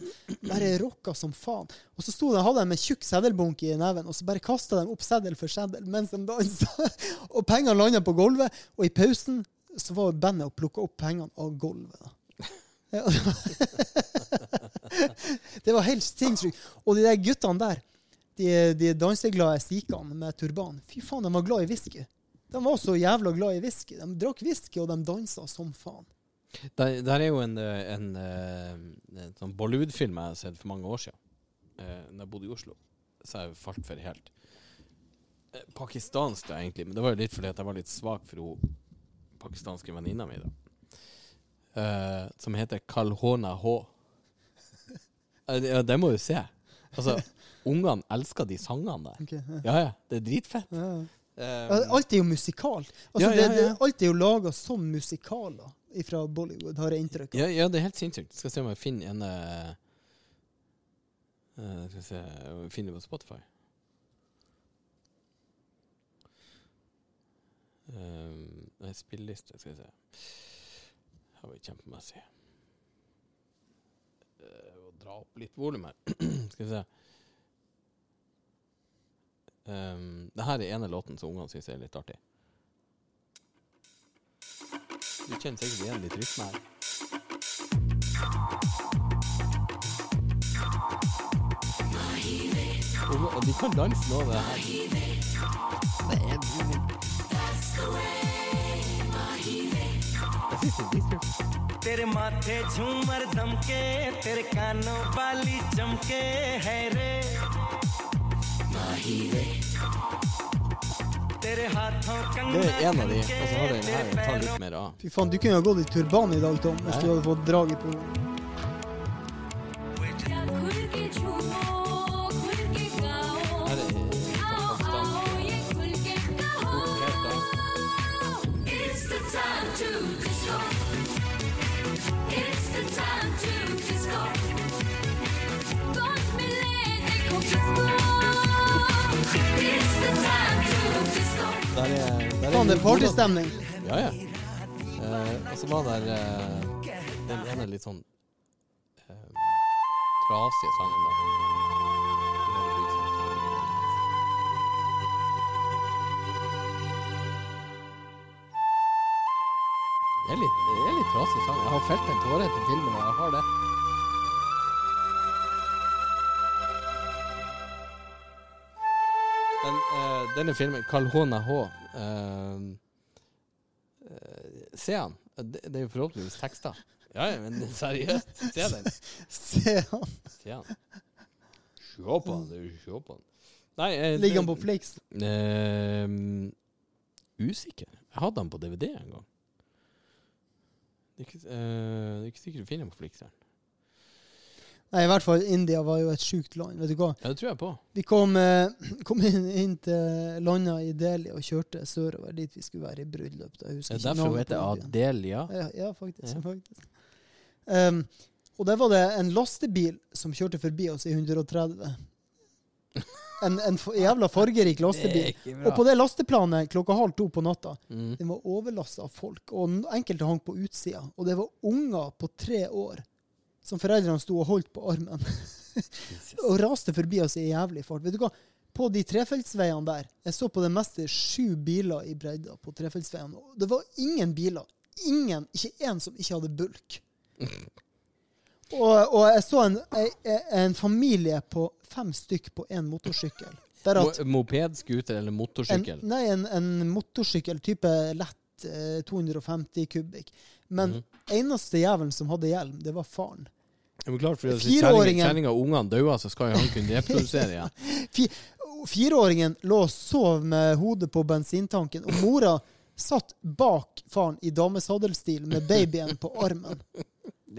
Bare rocka som faen. Og så sto de, hadde de en tjukk seddelbunke i neven, og så bare kasta de opp seddel for seddel mens de dansa. og pengene landa på gulvet, og i pausen så var bandet og plukka opp pengene av gulvet. da. Det var- helt sinnssykt. Og de der guttene der, de, de danseglade sikene med turban, fy faen, de var glad i whisky. De var så jævla glad i whisky. De drakk whisky, og de dansa som faen. Der, der er jo en, en, en, eh, en sånn Bollywood-film jeg har sett for mange år siden. Eh, da jeg bodde i Oslo. Så jeg falt for helt. Eh, pakistansk, da, egentlig. Men det var jo litt fordi jeg var litt svak for hun pakistanske venninna mi. da. Eh, som heter Kalhona H. Eh, ja, det må du se. Altså, ungene elsker de sangene der. Okay, ja. Ja, ja. Det er dritfett. Ja. ja. Um, Alt er jo musikal. Altså, Ja, ja, Det, det, alt er jo laga som musikaler fra Bollywood, har jeg inntrykk av. Ja, ja, det er helt sinnssykt. Skal se om jeg finner en eh, Skal vi se Finner det på Spotify. Um, spilleliste, skal vi se. Her var det kjempemessig. Uh, å dra opp litt volum her. skal vi se. Um, det her er ene låten som ungene syns er litt artig. Du kjenner sikkert igjen litt rytme her. Og de kan danse nå, det her. Det er तेरे माथे झूमर दमके तेरे कानों बाली चमके है रे माही रे Det är en av de, og så har du den här. Ta lite mer av. Fy fan, du kunde ha gått i turban idag Tom, om du hade fått draget på det partystemning. Ja, ja. Eh, og så var der eh, den ene litt sånn eh, trasige sangen, da. Det er litt, det er litt trasig sang. Jeg har felt en tåre etter filmen, og jeg har det. Den, eh, denne filmen, Kalhona H Se han. Det, det er jo forhåpentligvis tekster. Ja, ja, men seriøst. Se den. Se han. Se han. Se på han. Det jo se på han. Nei, eh, Ligger han på Flix? Eh, usikker. Jeg hadde han på DVD en gang. Det er ikke, eh, det er ikke sikkert du finner han på Flixeren. Nei, i hvert fall India var jo et sjukt land. Vet du hva? Ja, det tror jeg på. Vi kom, eh, kom inn, inn til landa i Delhi og kjørte sørover dit vi skulle være i bryllup. da. Jeg Det er derfor hun heter. Adelia. Ja, ja faktisk. Ja. faktisk. Um, og der var det en lastebil som kjørte forbi oss i 130. En, en jævla fargerik lastebil. Og på det lasteplanet klokka halv to på natta, Mm. den var overlasta av folk. Og enkelte hang på utsida. Og det var unger på tre år som foreldrene sto og holdt på armen. og raste forbi oss i jævlig fart. Vet du hva? På de trefeltsveiene der Jeg så på det meste sju biler i bredda på trefeltsveiene. Og det var ingen biler. Ingen, ikke én som ikke hadde bulk. Og, og jeg så en, en, en familie på fem stykk på én motorsykkel. At moped, scooter eller en, motorsykkel? nei, en, en motorsykkel type lett eh, 250 kubikk. Men Mhm. eneste jævelen som hadde hjelm, det var faren. Ja, men klart, for hvis kjerringa og ungene dauer, så skal jo han kunne reprodusere igjen. Fi, fireåringen lå og sov med hodet på bensintanken, og mora satt bak faren i damesaddelstil med babyen på armen.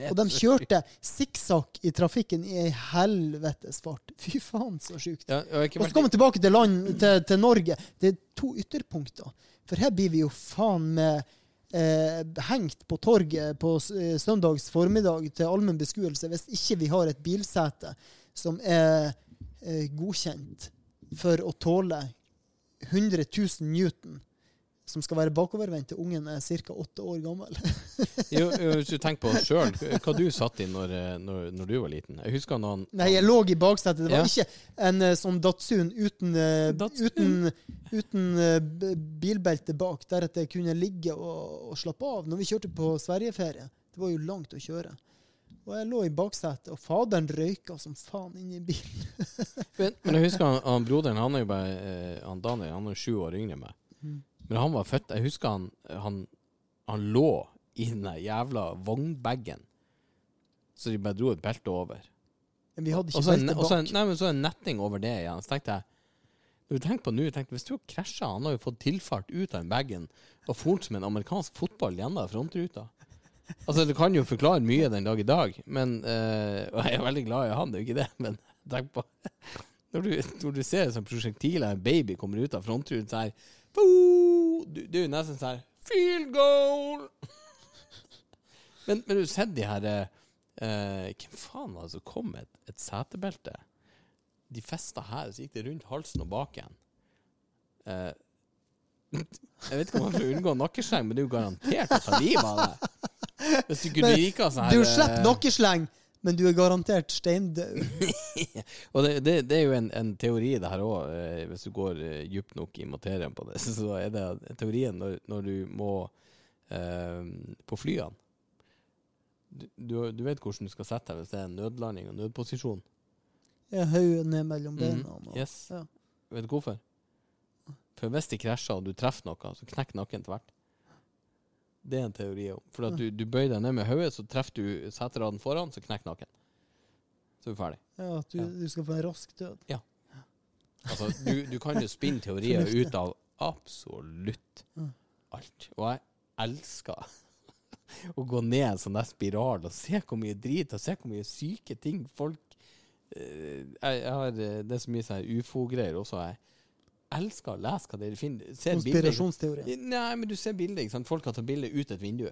Og de kjørte sikksakk i trafikken i ei helvetes fart. Fy faen, så sjukt. Ja, Og så kom kommer vi tilbake til, land, til, til Norge. Det er to ytterpunkter. For her blir vi jo faen med eh, hengt på torget på eh, søndags formiddag til allmenn beskuelse hvis ikke vi har et bilsete som er eh, godkjent for å tåle 100 000 newton, som skal være bakovervendt til ungen er ca. åtte år gammel. jo, jo, Hvis du tenker på sjøl, hva du satt i når, eh, når, når du var liten Jeg husker noen Nei, jeg lå i baksetet. Det var Ja. ikke en eh, sånn Datsun uten, eh, Datsun. uten, uten bilbelte bak, der at jeg kunne ligge og, og slappe av når vi kjørte på sverigeferie. Det var jo langt å kjøre. Og jeg lå i baksetet, og faderen røyka som faen inni bilen. Men, men jeg husker han, han broderen Han er jo bare Han Daniel han er sju år yngre enn meg. Mm. Men han var født Jeg husker han Han, han lå i den jævla vognbagen. Så de bare dro et belte over. Men vi hadde ikke belte og så en, nei, men så en netting over det igjen. Så tenkte jeg Når du tenker på nå, tenkte, Hvis du har krasja Han har jo fått tilfart ut av den bagen og folt som en amerikansk fotball gjennom frontruta. Altså, Det kan jo forklare mye den dag i dag, men eh, Og jeg er veldig glad i han, det er jo ikke det, men tenk på Når du, når du ser sånn prosjektil av en baby kommer ut av frontruta her! Du, du er jo nesten sånn Field goal! men, men du har sett de her eh, eh, Hvem faen var det som kom med et, et setebelte? De festa her, så gikk det rundt halsen og bak igjen. Eh, jeg vet ikke om man får unngå nakkesleng, men det er jo garantert å ta livet av deg. Hvis du kunne Men sånn her Du eh, slipper nakkesleng, men du er garantert steindød. Og det, det, det er jo en, en teori, det her òg, eh, hvis du går eh, dypt nok i materien på det. Så er det teorien når, når du må eh, på flyene du, du, du vet hvordan du skal sette deg hvis det er en nødlanding og nødposisjon. Jeg Hodet ned mellom beina. Mm Yes. Ja. Vet du hvorfor? For hvis de krasjer og du treffer noe, så knekker nakken tvert. Det er en teori om. For at du, du bøyer deg ned med hodet, så treffer du seteraden foran, så knekker nakken. Så er du ferdig. Ja, at du, Ja. du skal få en rask død. Ja. Altså, du, du kan jo spinne teorier Fornuftig. ut av absolutt Mm. alt. Og jeg elsker å gå ned en sånn der spiral og se hvor mye drit og se hvor mye syke ting folk eh, jeg, jeg har, eh, Det er så mye sånn ufo-greier også. Jeg elsker å lese hva dere finner. Konspirasjonsteori. Nei, men du ser bilder. ikke sant? Folk har tatt bilde ut et vindu.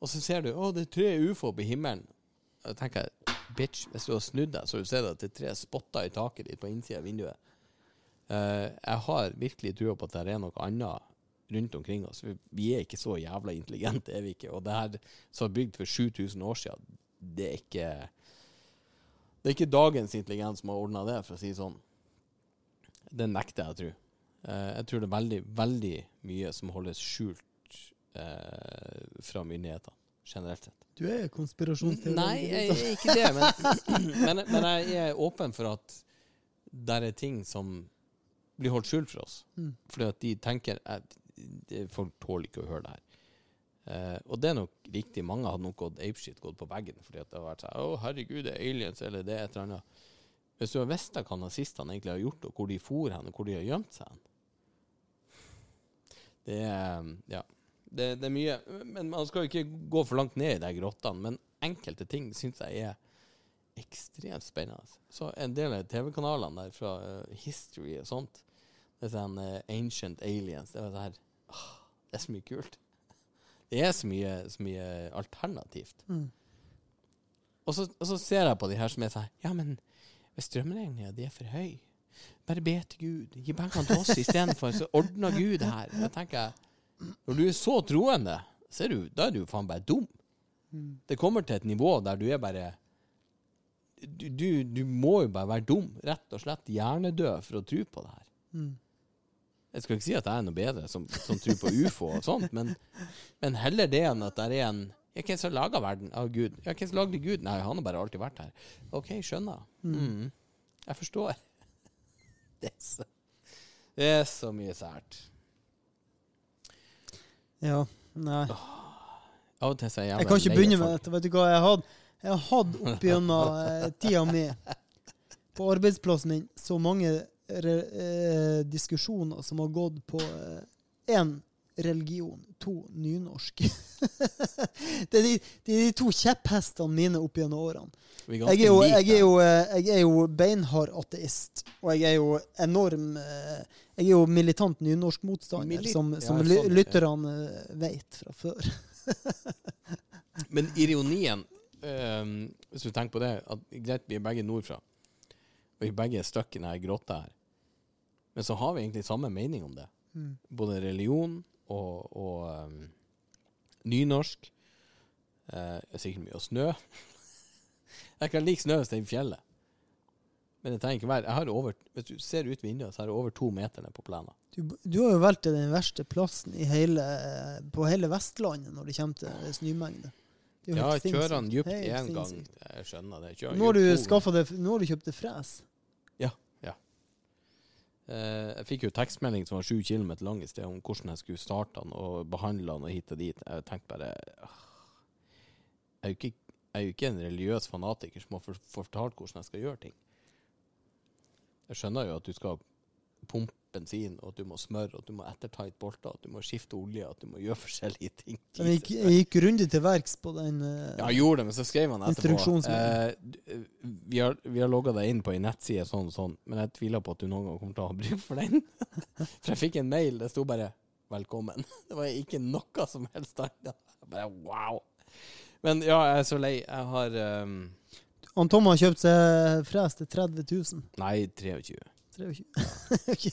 Og så ser du å, det er tre ufo på himmelen. Da tenker jeg, bitch, hvis du har snudd deg, så du ser at det er tre spotter i taket ditt på innsida av vinduet. Uh, jeg har virkelig trua på at det er noe annet rundt omkring oss. Vi, vi er ikke så jævla intelligente, er vi ikke. Og det her som er bygd for 7000 år siden, det er ikke Det er ikke dagens intelligens som har ordna det, for å si det sånn. Det nekter jeg å tro. Eh, jeg tror det er veldig, veldig mye som holdes skjult eh, fra myndighetene, generelt sett. Du er konspirasjonsteori. Nei, jeg er ikke det, men, men, men jeg er åpen for at der er ting som blir holdt skjult for oss. Mm. Fordi at de tenker at folk tåler ikke å høre det her. Uh, og det er nok riktig. Mange hadde nok gått apeshit, gått på veggen, fordi at det har vært sånn Å, herregud, det er aliens, eller det er et eller annet. Hvis du har visst hva nazistene egentlig har gjort, og hvor de for hen, og hvor de har gjemt seg hen Det er Ja. Det, det er mye. Men man skal jo ikke gå for langt ned i de grottene. Men enkelte ting syns jeg er ekstremt spennende. Så en del av TV-kanalene der fra uh, History og sånt, det er sånn uh, Ancient Aliens, det er sånn her åh, Det er så mye kult. Det er så mye, så mye alternativt. Mm. Og, så, og så ser jeg på de her som er sånn Ja, men hvis strømregninga di er for høy, bare be til Gud. Gi pengene til oss istedenfor, så ordner Gud det her. Da tenker jeg Når du er så troende, så er du, da er du faen bare dum. Det kommer til et nivå der du er bare du, du, du må jo bare være dum. Rett og slett hjernedød for å tro på det her. Mm. Jeg skal ikke si at jeg er noe bedre som, som tror på ufo og sånt, men, men heller det enn at det er en ja, Hvem som laga verden? Av Gud. Ja, hvem som lagde Gud? Nei, han har bare alltid vært her. OK, skjønner. Mm. Jeg forstår. Det er så, det er så mye sært. Ja, nei. Av og til så er jeg jævla Jeg kan ikke begynne med dette. Vet du hva jeg hadde? Jeg har hatt opp gjennom eh, tida mi på arbeidsplassen min så mange re, eh, diskusjoner som har gått på én religion, to nynorsk. det, er de, er de to kjepphestene mine opp gjennom årene. Jeg er, jo, jeg, er jo, eh, jeg er jo beinhard ateist, og jeg er jo enorm eh, Jeg er jo militant nynorskmotstander, Mili- som, Ja, sånn, lytterne ja. eh, vet fra før. Men ironien, um, hvis du tenker på det at Greit, vi er begge nordfra, og vi er begge stuck i denne grotta her. Men så har vi egentlig samme mening om det. Mm. Både religion og, og um, nynorsk. Uh, det er sikkert mye og snø. jeg kan like snø hvis det er i fjellet. Men det trenger ikke være jeg har over, Hvis du ser ut vinduet, så har jeg over to meter ned på plenen. Du, du har jo valgt den verste plassen i hele, på hele Vestlandet når det kommer til snømengde. Det er Ja, kjører han dypt én gang. Jeg skjønner det. Kjører Nå har, du du kjøpt det fres. Eh, jeg fikk jo tekstmelding som var sju kilometer lang i sted om hvordan jeg skulle starte den og behandle den og hit og dit. Jeg tenkte bare åh, Jeg er jo ikke, jeg er jo ikke en religiøs fanatiker som har for- fortalt hvordan jeg skal gjøre ting. Jeg skjønner jo at du skal pumpe bensin, og at du må smøre, og at du må ettertight bolter, at du må skifte olje, at du må gjøre forskjellige ting. Jeg gikk, jeg gikk grundig til verks på den. uh, Ja, gjorde det, men så skrev han etterpå eh, Vi har, vi har logga deg inn på ei nettside sånn og sånn, men jeg tviler på at du noen gang kommer til å ha bruk for den. For jeg fikk en mail, det sto bare 'velkommen'. Det var ikke noe som helst annet. Bare wow. Men ja, jeg er så lei. Jeg har um, Han Tom har kjøpt seg fres til 30 000. Nei, 23. 23. Ok.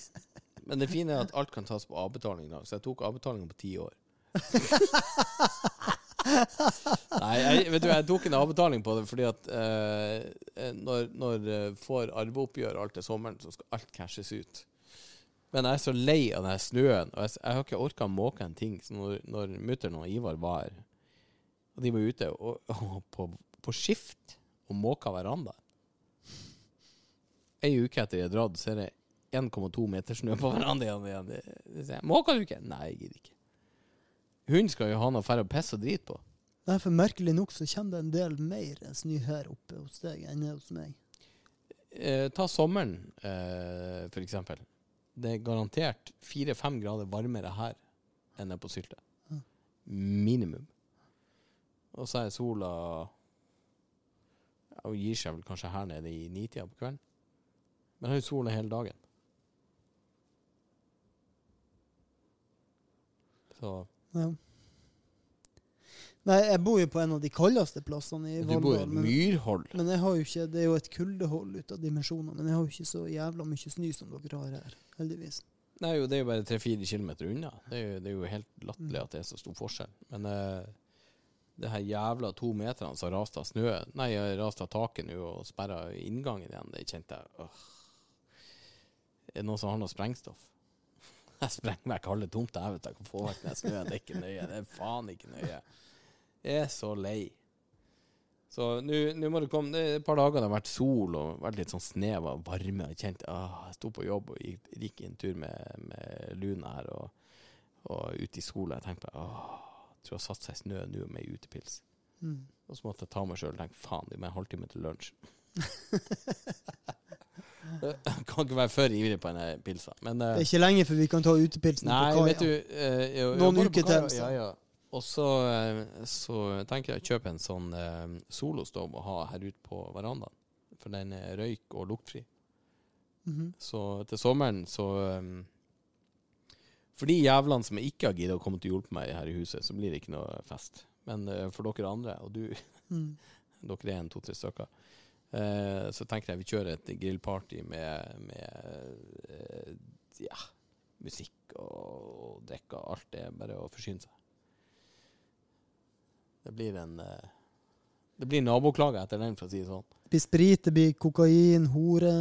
Men det fine er at alt kan tas på avbetaling i dag, så jeg tok avbetalingen på ti år. Nei, jeg, vet du, jeg tok en avbetaling på det fordi at eh, når, når eh, får arveoppgjør og alt til sommeren, så skal alt cashes ut. Men jeg er så lei av den snøen, og jeg, jeg har ikke orka å måke en ting. Så når, når mutter'n og Ivar var her, og de var ute og, og på, på skift og måka verandaen Ei uke etter jeg har dratt, så er det 1,2 meter snø på verandaen igjen. Det- det Måker du ikke? Nei, jeg gidder ikke. Hun skal jo ha noe færre å pisse og drite på. Nei, for merkelig nok så kommer det en del mer snø her oppe hos deg enn hos meg. Eh, ta sommeren, eh, for eksempel. Det er garantert fire-fem grader varmere her enn det er på Sylte. Ja. Minimum. Og så er sola ja, Hun gir seg vel kanskje her nede i nitida på kvelden. Men har jo sola hele dagen. Så Ja. Nei, jeg bor jo på en av de kaldeste plassene i Du bor i Valldal. et Men, myrhold. men jeg har jo ikke, det er jo et kuldehold ut av dimensjoner, men jeg har jo ikke så jævla mye snø som dere har her, heldigvis. Nei, jo, det er jo bare tre-fire kilometer unna. Det er, jo, det er jo helt latterlig at det er så stor forskjell. Men uh, det her jævla to meterne som raste av snø Nei, raste av taket nå og sperra inngangen igjen, det kjente jeg åh. Er det noen som har noe sprengstoff? Jeg sprenger vekk alle tomter jeg vet jeg kan få vekk den snøen. Det er ikke nøye. Det er faen ikke nøye. Jeg er så lei. Så nå må det komme Det er et par dager det har vært sol og vært litt sånn snev av varme. Jeg kjente ah, Jeg sto på jobb og gikk, gikk en tur med, med Luna her og, og ute i sola. Jeg tenkte ah, jeg tror jeg har satt seg i snø nå med utepils. Mm. Og så måtte jeg ta meg sjøl og tenke faen, det er en halvtime til lunsj. Kan ikke være for ivrig på denne pilsa. Men eh, Det er ikke lenge før vi kan ta utepilsen Nei, på vet du kaia. eh, jo, Noen uker til. Ja, ja. Og så, eh, så tenker jeg å kjøpe en sånn eh, solostov å ha her ute på verandaen. For den er røyk- og luktfri. Mhm. Så til sommeren så um, For de jævlene som ikke har giddet å komme til å hjelpe meg her i huset, så blir det ikke noe fest. Men uh, for dere andre, og du, Mm. dere er en to-tre stykker, eh, så tenker jeg vi kjører et grillparty med, med eh, ja, musikk og, og drikke og alt. Det bare å forsyne seg. Det blir en eh, Det blir naboklage etter den, for å si det sånn. Det blir sprit, det blir kokain, hore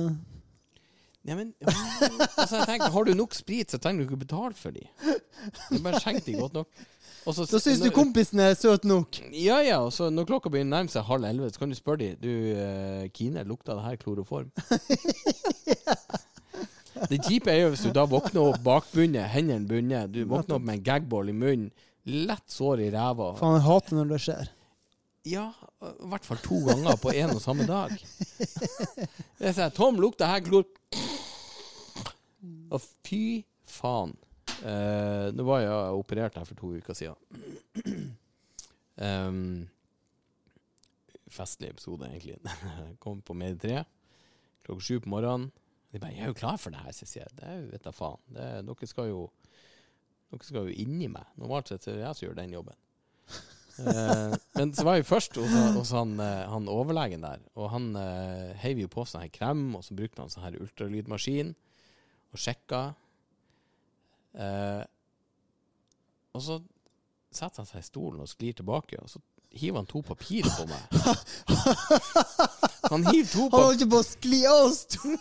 Neimen, altså, jeg tenker, Har du nok sprit, så trenger du ikke betale for de. Du bare skjenk de godt nok. Og så- Så syns du kompisen er søt nok. Ja, ja, og så når klokka begynner å nærme seg halv elleve, så kan du spørre dem Du, uh, Kine, lukta det her kloroform? Det kjipe er jo hvis du da våkner opp bakbundet, hendene bundet, du våkner opp med en gagball i munnen, lett sår i ræva. Faen, jeg hater når det skjer. Ja, i hvert fall to ganger på en og samme dag. Jeg sier, Tom, lukta her klor... Og fy faen. Eh, nå var jeg operert her for to uker siden. um, festlig episode, egentlig. Kom på Medie 3 klokka sju på morgenen. De bare 'Jeg er jo klar for det her', sier jeg. Det vet da faen. Det, er- dere skal jo Dere skal jo inni meg. Normalt sett er det jeg som gjør den jobben. Eh, men så var jeg først hos, hos han, eh, han overlegen der, og han uh, heiv jo på sånn her krem, og så brukte han sånn her ultralydmaskin, og sjekka. Eh, og så setter han seg i stolen og sklir tilbake, og så hiver han to papir på meg. Han hiver to papir Han holdt på å skli av stolen!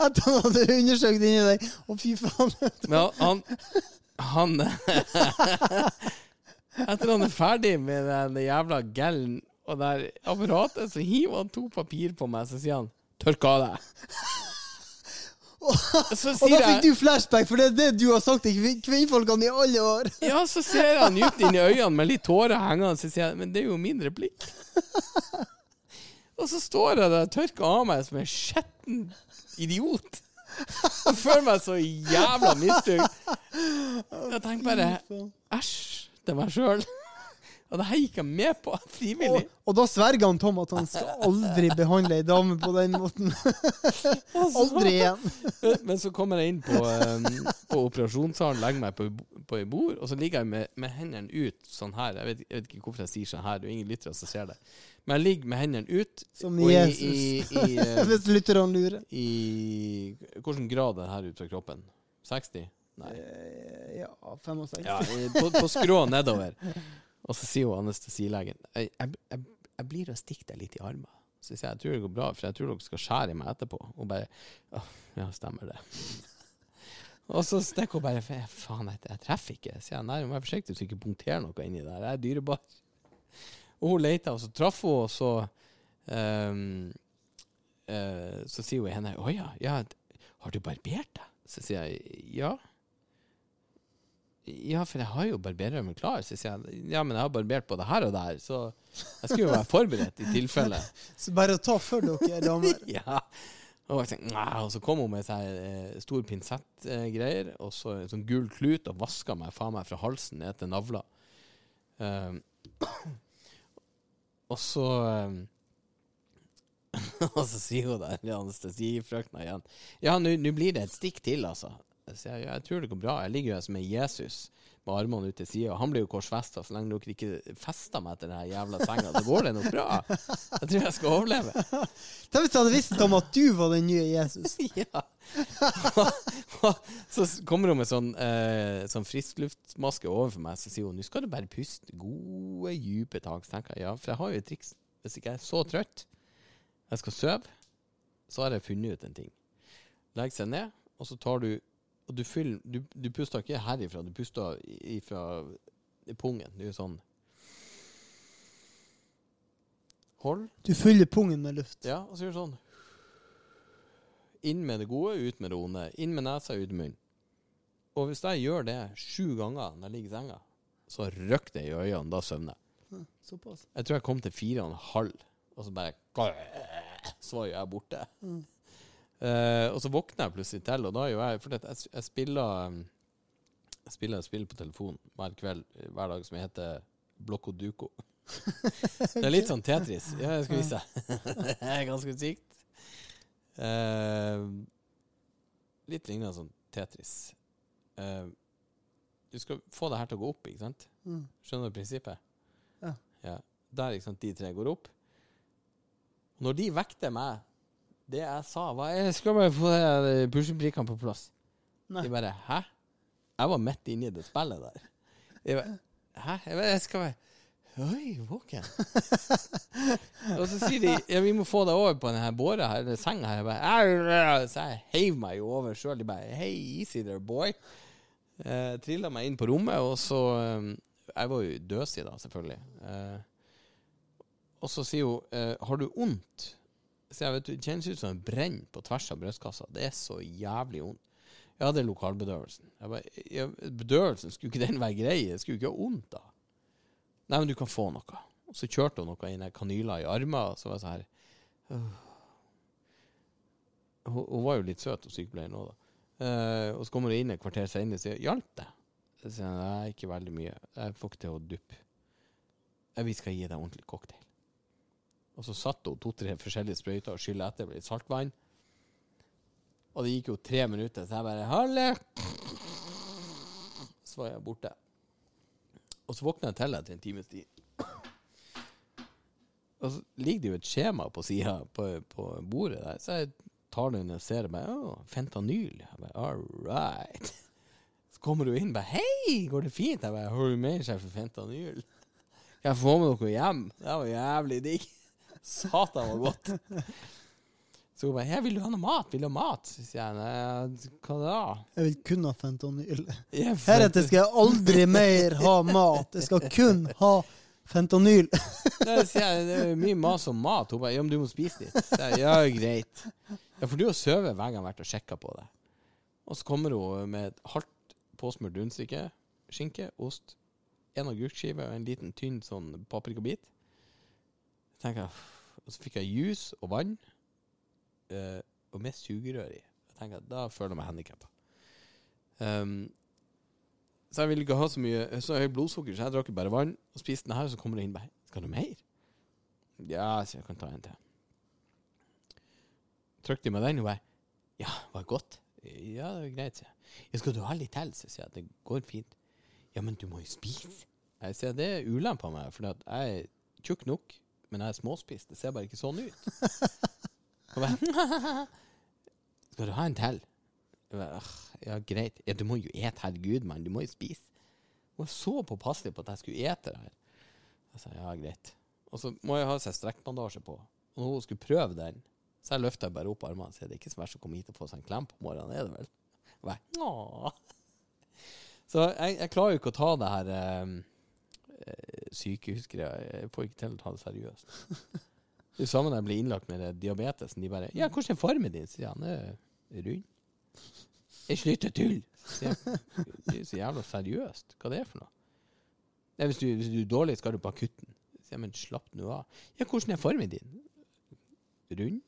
At han hadde undersøkt inni deg. Å, fy faen. Men han Han, han Etter han er ferdig med den jævla gellen og der apparatet, så hiver han to papir på meg, så sier han 'tørk av deg'. Så Og da fikk du flashback, for det er det du har sagt til kvinnfolkene i alle år. Ja, så ser han dypt inn i øynene med litt tårer hengende, så sier jeg 'men det er jo min replikk'. Og så står jeg der og tørker av meg som en skjetten idiot. Jeg føler meg så jævla misbrukt. Jeg tenker bare æsj til meg sjøl. Og det her gikk jeg med på frivillig. Og, og da sverger han Tom at han skal aldri behandle ei dame på den måten. Aldri igjen. Men så kommer jeg inn på, um, på operasjonssalen, legger meg på, på et bord, og så ligger jeg med, med hendene ut sånn her. Jeg vet, jeg vet ikke hvorfor jeg sier sånn her, det er ingen lyttere som ser det. Men jeg ligger med hendene ut. Som og i, Jesus. i, i, eh, Hvis lytterne lurer. i Hvilken grad er det her ut fra kroppen? 60? Nei. Eh, Ja, 65. Ja, på, på skrå nedover. Og så sier jo anestesilegen jeg, jeg, jeg, jeg blir å stikke deg litt i armen. Så sier jeg jeg tror det går bra, for jeg tror dere skal skjære i meg etterpå. Og bare «Åh, Ja, stemmer det. Og så stikker hun bare Faen, jeg, jeg treffer ikke. Så sier jeg nei, du må være forsiktig så ikke punkterer noe inni der. Jeg er dyrebar. Og hun leter, og så traff hun, og så um, uh, Så sier hun henne Å ja, ja, har du barbert deg? Så sier jeg ja. Ja, for jeg har jo barberrømmen klar. Så sier jeg ja, men jeg har barbert både her og der, så jeg skulle jo være forberedt i tilfelle. Så bare ta for dere damer. ja. Og, tenkte, og så kom hun med seg eh, stor pinsettgreier og så en sånn gul klut og vaska meg faen meg fra halsen ned til navla. Um, og så um, Og så sier hun der, anestesifrøkna igjen Ja, nå blir det et stikk til, altså. Så jeg, jeg tror det går bra. Jeg ligger jo her som en Jesus med armene ut til sida. Han blir jo korsfesta. Så lenge dere ikke fester meg etter den jævla senga, så går det nok bra. Jeg tror jeg skal overleve. Tenk hvis du hadde visst om at du var den nye Jesus. Ja. så kommer hun med sånn, eh, sånn friskluftmaske overfor meg, så sier hun nå skal du bare puste gode, dype tak. Så tenker jeg ja, for jeg har jo et triks. Hvis ikke jeg er så trøtt, jeg skal sove, så har jeg funnet ut en ting. Legg seg ned, og så tar du Og du fyller Du, du puster ikke herifra, du puster ifra pungen. Du er sånn Hold. Du fyller pungen med luft. Ja, og så gjør du sånn. Inn med det gode, ut med det onde. Inn med nesa, ut med munnen. Og hvis jeg gjør det sju ganger når jeg ligger i senga, så røkker det i øynene. Da søvner jeg. Såpass. Jeg tror jeg kom til fire og en halv, og så bare Så var jo jeg borte. Eh, og så våkner jeg plutselig til, og da gjør jeg For jeg, jeg spiller um, Jeg spiller et spill på telefon hver kveld, hver dag, som heter Blokko Duko. Det er litt sånn Tetris. Ja, jeg skal vise deg. Det er ganske sykt. Uh, litt lignende sånn Tetris. Uh, du skal få det her til å gå opp, ikke sant? Mm. Skjønner du prinsippet? Ja. ja. Der, ikke sant, de tre går opp. Når de vekter meg Det jeg sa, var Jeg skal bare få de pusleprikkene på plass. Nei. De bare Hæ? Jeg var midt inne i det spillet der. Jeg bare, Hæ? Jeg, bare, jeg skal bare Oi, våken. og så sier de ja, vi må få deg over på denne båra her, eller senga her. Jeg bare, så jeg heiv meg jo over sjøl. De bare Hei, easy there, boy. Eh, Trilla meg inn på rommet, og så eh, Jeg var jo døsig da, selvfølgelig. Eh, og så sier hun eh, Har du vondt? Så jeg vet Det kjennes ut som en brenn på tvers av brystkassa. Det er så jævlig vondt. Ja, det er lokalbedøvelsen. Bare, ja, bedøvelsen, skulle ikke den være grei? Det skulle ikke være vondt da. Nei, men du kan få noe. Og så kjørte hun noe inn i kanyler i armer, og så var jeg sånn her hun, hun var jo litt søt, og sykepleieren òg, da. Uh, og så kommer hun inn et kvarter senere og sier 'hjalp det?' Så sier nei, ikke veldig mye. Jeg får ikke til å duppe. Vi skal gi deg ordentlig cocktail. Og så satt hun to-tre forskjellige sprøyter og skylla etter med litt saltvann. Og det gikk jo tre minutter, så jeg bare 'Halle!' Så var jeg borte. Og så våkna jeg til etter en times tid. Og så ligger det jo et skjema på sida på, på bordet der, så jeg tar det inn og ser meg. Å, fentanyl. Jeg bare, All right. Så kommer hun inn og bare Hei, går det fint? Jeg bare Har du mer seg for fentanyl? Kan jeg få med noe hjem? Det var jævlig digg. Satan var godt. Så hun bare 'Jeg vil du ha noe mat? Vil du ha mat? Så sier jeg nei, hva da? Jeg vil kun ha fentanyl. Heretter skal jeg aldri mer ha mat. Jeg skal kun ha fentanyl. Nei, sier jeg, det er mye mas om mat. Hun bare, ja, men du må spise litt. Så jeg, ja, greit. Ja, for du har sovet hver gang jeg har vært og sjekka på det. Og så kommer hun med et halvt påsmurt rundstykke, skinke, ost, en agurkskive og en liten tynn sånn paprikabit. Tenker jeg, Og så fikk jeg juice og vann, eh, og med sugerør i. Jeg tenker, Da føler jeg meg handikappa. Um, så jeg ville ikke ha så mye Så høyt blodsukker, så jeg drakk bare vann og spiste den her, og så kommer det inn bare Skal du mer? Ja, så jeg kan ta en til. Trykte meg den, og bare Ja, var det godt? Ja, det er greit, sier jeg. Skal du ha litt til? Så sier jeg det går fint. Ja, men du må jo spise. Jeg sier det er ulempa meg, for jeg er tjukk nok, men jeg er småspist. Det ser bare ikke sånn ut. Bare Skal du ha en til? Bare, Ja, greit. Ja, du må jo ete, herregud, mann. Du må jo spise. Hun var så påpasselig på at jeg skulle ete det her. Jeg sa ja, greit. Og så må jeg ha seg strekkbandasje på. Og når hun skulle prøve den, så jeg løfta bare opp armene og sa det er ikke så verst å komme hit og få seg en klem på morgenen, er det vel? Jeg jeg, «Åh». Så jeg, jeg klarer jo ikke å ta det her eh, eh, sykehusgreia. Jeg får ikke til å ta det seriøst. Det samme da jeg ble innlagt med diabetesen. De bare 'Ja, hvordan er formen din?' sier han. Er rund. Jeg slutter tull. Så Det er så jævla seriøst. Hva det er for noe? Nei, hvis, du, hvis du er dårlig, skal du på akutten. Sier jeg, men slapp nå av. Ja, hvordan er formen din? Rund?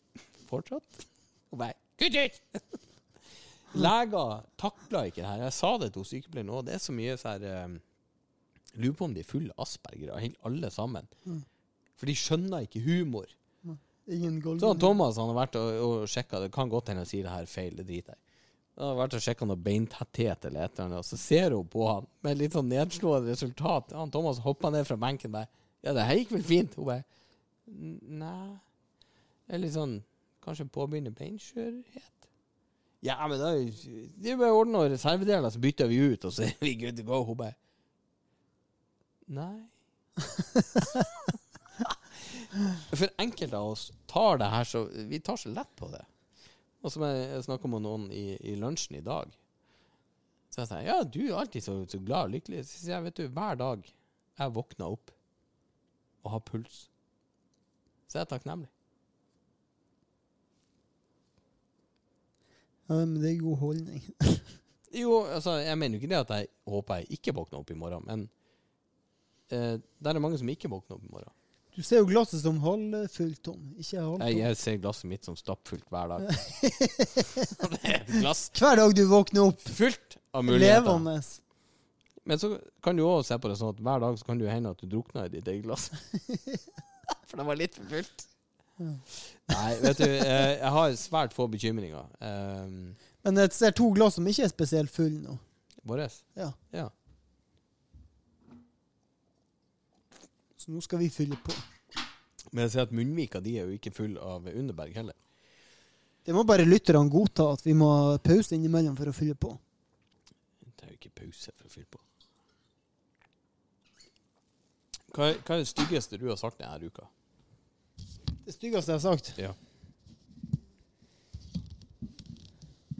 Fortsatt? Og bare Kutt ut! Leger takla ikke det her. Jeg sa det til sykepleieren òg. Det er så mye så um, Lurer på om de er fulle av aspergere, alle sammen. For de skjønner ikke humor. Ingen golden. Så Thomas han har vært og, og sjekka Det kan godt hende jeg sier det her feil, det driter jeg. Han har vært og sjekka noe beintetthet eller et eller annet, og så ser hun på han med litt sånn nedslående resultat. Han Thomas hoppa ned fra benken bare Ja, det her gikk vel fint? Hun bare Nei er litt sånn Kanskje påbegynner beinskjørhet? Ja, men da Det er bare å ordne reservedeler, så bytter vi ut, og så er vi good to go. Hun bare Nei. For enkelte av oss tar det her så Vi tar så lett på det. Og som jeg, jeg snakka med noen i, i lunsjen i dag. Så jeg sa ja, du er alltid så, så glad og lykkelig. Så sier jeg, vet du, hver dag jeg våkner opp og har puls, så er jeg takknemlig. Ja, men det er god holdning. Jo, altså, jeg mener jo ikke det at jeg håper jeg ikke våkner opp i morgen, men eh, det er mange som ikke våkner opp i morgen. Du ser jo glasset som halvfullt, Tom. Ikke Jeg, halvtomt. jeg ser glasset mitt som stappfullt hver dag. det er et glass Hver dag du våkner opp fullt av muligheter. levende. Men så kan du òg se på det sånn at hver dag så kan det jo hende at du drukner i ditt eget glass. For det var litt for fullt. Nei, vet du, eh, jeg har svært få bekymringer. Um, Men jeg ser to glass som ikke er spesielt fulle nå. Våres. Ja. Ja. Så nå skal vi fylle på. Men jeg ser at Munnvika de er jo ikke full av Underberg heller. Det må bare lytterne godta at vi må pause innimellom for å fylle på. Det er jo ikke pause for å fylle på. Hva er, hva er det styggeste du har sagt denne uka? Det styggeste jeg har sagt. Ja.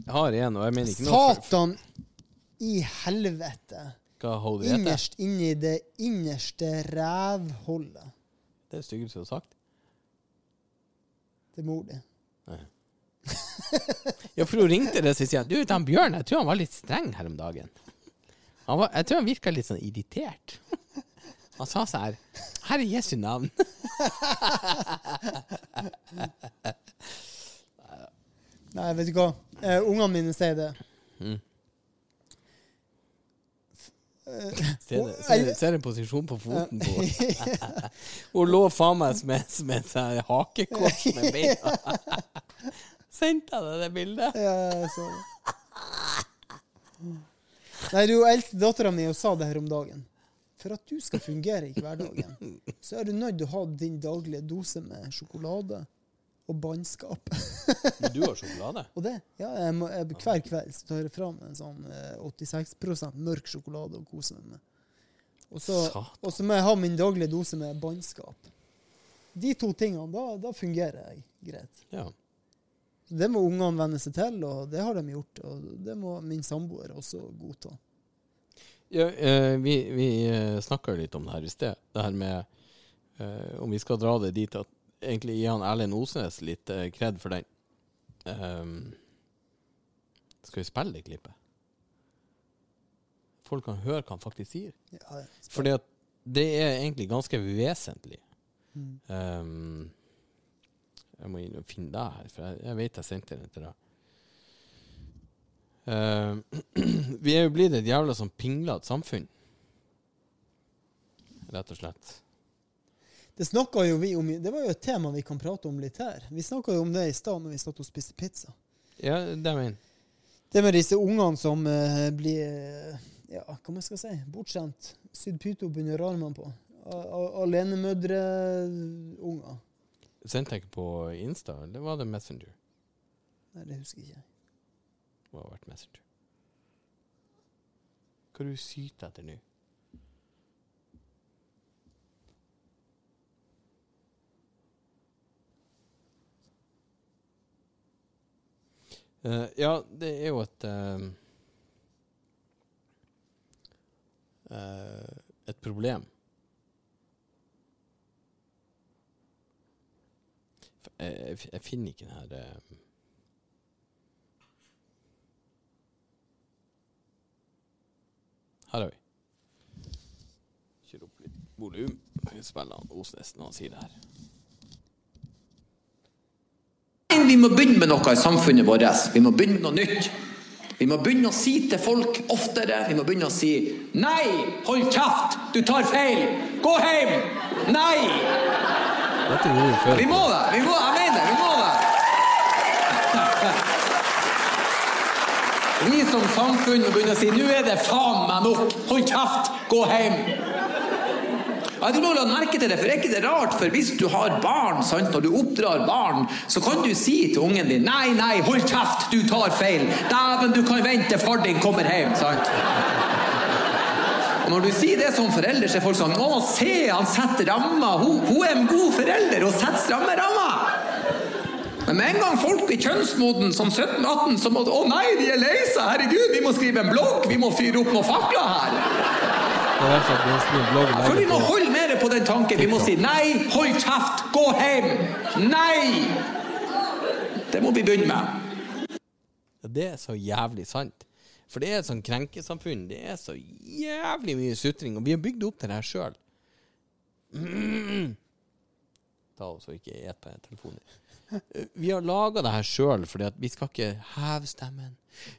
Jeg har en, og jeg mener ikke noe Satan i helvete. Hva holder det heter? Innerst inni det innerste rævholdet. Det er det styggeste du har sagt. Det er mor di. Ja, for hun ringte det og sier Du den Bjørn, jeg tror han var litt streng her om dagen. Han var, jeg tror han virka litt sånn irritert. Han sa sånn her er Jesu navn. Nei, vet du hva. Uh, ungene mine sier det. Mm. Eh, Ser ser- Ser en posisjon på foten på henne. Hun lå faen meg som en- som sånn hakekors med beina. Sendte jeg deg det bildet? ja, jeg så det. Nei, du eldste dattera mi sa det her om dagen. For at du skal fungere i hverdagen, så er du nødt til å ha din daglige dose med sjokolade og bannskap. Men du har sjokolade? Og det, ja, jeg må, jeg, hver kveld så tar jeg fram en sånn eh, 86 mørk sjokolade og koser meg med. Og så, må jeg ha min daglige dose med bannskap. De to tingene, da, da fungerer jeg greit. Ja. Det må ungene venne seg til, og det har de gjort. Og det må min samboer også godta. Ja, eh, vi vi eh, snakka litt om det her i sted. Det her med eh, om vi skal dra det dit at egentlig gi han Erlend Osnes litt kred for den. Um, skal vi spille det klippet? Folk kan høre hva han faktisk sier. Ja, Fordi at det er egentlig ganske vesentlig. Mm. Um, jeg må inn og finne det her, for jeg, jeg vet jeg sendte den til deg. Uh, vi er jo blitt et jævla sånn pinglete samfunn. Rett og slett. Det snakka jo vi om Det var jo et tema vi kan prate om litt her. Vi snakka jo om det i stad når vi satt og spiste pizza. Ja, det mener. Det med disse ungene som uh, blir eh, Ja, hva man skal si? Bortskjemt. Sydd pyto under armene på. Alenemødreunger. Sendte jeg ikke på Insta, eller var det Messenger? Nei, det husker jeg ikke. Må ha vært Messenger. Hva er det du syter etter nå? Uh, ja, det er jo et eh, eh, Et problem. Jeg, jeg, finner ikke den her eh, Her har vi. Kjør opp litt volum. Spiller han Osnes når han sier det her. Vi må begynne med noe i samfunnet vårt. Vi må begynne med noe nytt. Vi må begynne å si til folk oftere. Vi må begynne å si Nei, hold kjeft! Du tar feil! Gå hjem! Nei! Vi må det! Vi må, jeg mener det! Vi må det! Vi som samfunn må begynne å si Nå er det faen meg nok! Hold kjeft! Gå hjem! Jeg tror du har lagt merke til det, for er ikke det rart? For hvis du har barn, sant, når du oppdrar barn, så kan du si til ungen din Nei, nei, hold kjeft, du tar feil. Dæven, du kan vente, far din kommer hjem. Sant? Og når du sier det som forelder, så er folk sånn Å, se, han setter rammer. Hun, hun er en god forelder og setter stramme rammer. Men med en gang folk er kjønnsmoden som 17-18, så må Å nei, de er lei seg! Herregud, vi må skrive en blogg! Vi må fyre opp noen fakler her! Det er verst at vi skriver blogg For vi må holde den tanken. Vi må si nei, hold kjeft, gå hjem! Nei! Det må vi begynne med. Det er så jævlig sant. For det er et sånn krenkesamfunn. Det er så jævlig mye sutring. Og vi har bygd opp til det her sjøl. Ta også ikke et på telefonen. Vi har laga det her sjøl, fordi vi skal ikke heve stemmen.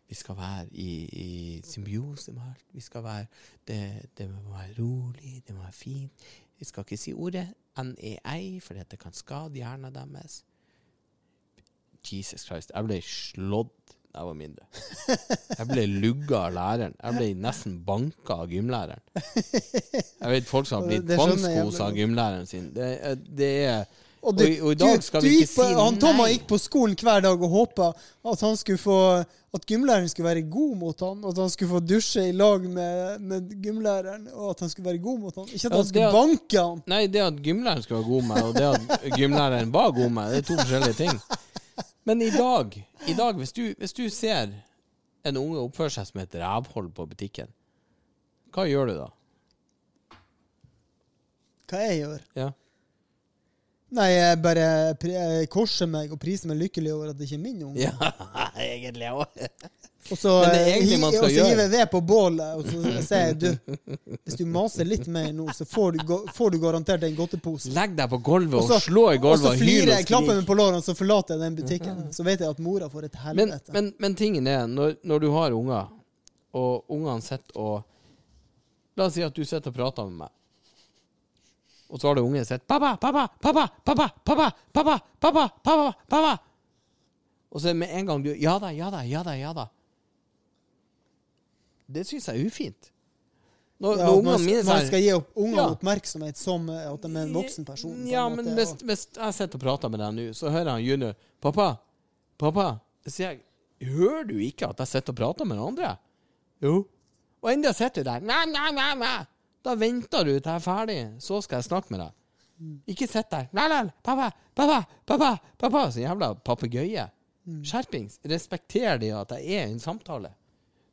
Vi skal være i, i symbiose med alt. Vi skal være det, det må være rolig, det må være fint. Vi skal ikke si ordet NEI, for det kan skade hjernen deres. Jesus Christ, jeg ble slått da jeg var mindre. Jeg ble lugga av læreren. Jeg ble nesten banka av gymlæreren. Jeg vet folk som har blitt Det tvangskosa av gymlæreren sin. Det, det er Og, og, i- og i dag skal du vi ikke si nei. han nei. gikk på skolen hver dag og håpa at han skulle få At gymlæreren skulle være god mot han, og at han skulle få dusje i lag med, med gymlæreren, og at han skulle være god mot han. Ikke at Ja, han skulle at- banke han. Nei, det at gymlæreren skulle være god med, og det at gymlæreren var god med, det er to forskjellige ting. Men i dag, i dag hvis, du, hvis du ser en unge oppføre seg som et rævhold på butikken, hva gjør du da? Hva jeg gjør? Ja. Nei, jeg bare korser meg og priser meg lykkelig over at det ikke er min unge. Ja, egentlig òg. Og så, Men eh, og så hiver jeg ved på bålet, og så sier jeg du, hvis du maser litt mer nå, så får du, får du garantert en godtepose. Legg deg på gulvet og, Og slå i Og gulvet skrik. og, flirer hyl jeg, klapper meg på lårene, så forlater jeg den butikken. Så vet jeg at mora får et Men, helvete. men, men tingen er, når, når du har unger, og ungene sitter og La oss si at du sitter og prater med meg. Og så har det unge sett 'Pappa, pappa, pappa, pappa, pappa, pappa, pappa, pappa, pappa'. Og så med en gang du 'Ja da, ja da, ja da', ja da. Det syns jeg er ufint. Når, ja, når man, mine man skal gi opp ungene Ja. oppmerksomhet som eh, at de er en voksen person. Ja, måte, men hvis, hvis jeg sitter og prater med deg nå, så hører han Junior 'Pappa, pappa', sier jeg 'Hører du ikke at jeg sitter og prater med noen andre?' Jo. Og enda sitter du der. Næ, næ, næ, næ. Da venter du til jeg er ferdig, så skal jeg snakke med deg. Ikke sitt der. Nei, pappa, pappa, pappa, pappa. Så jævla papegøye. Skjerpings. Respekter de at jeg er i en samtale.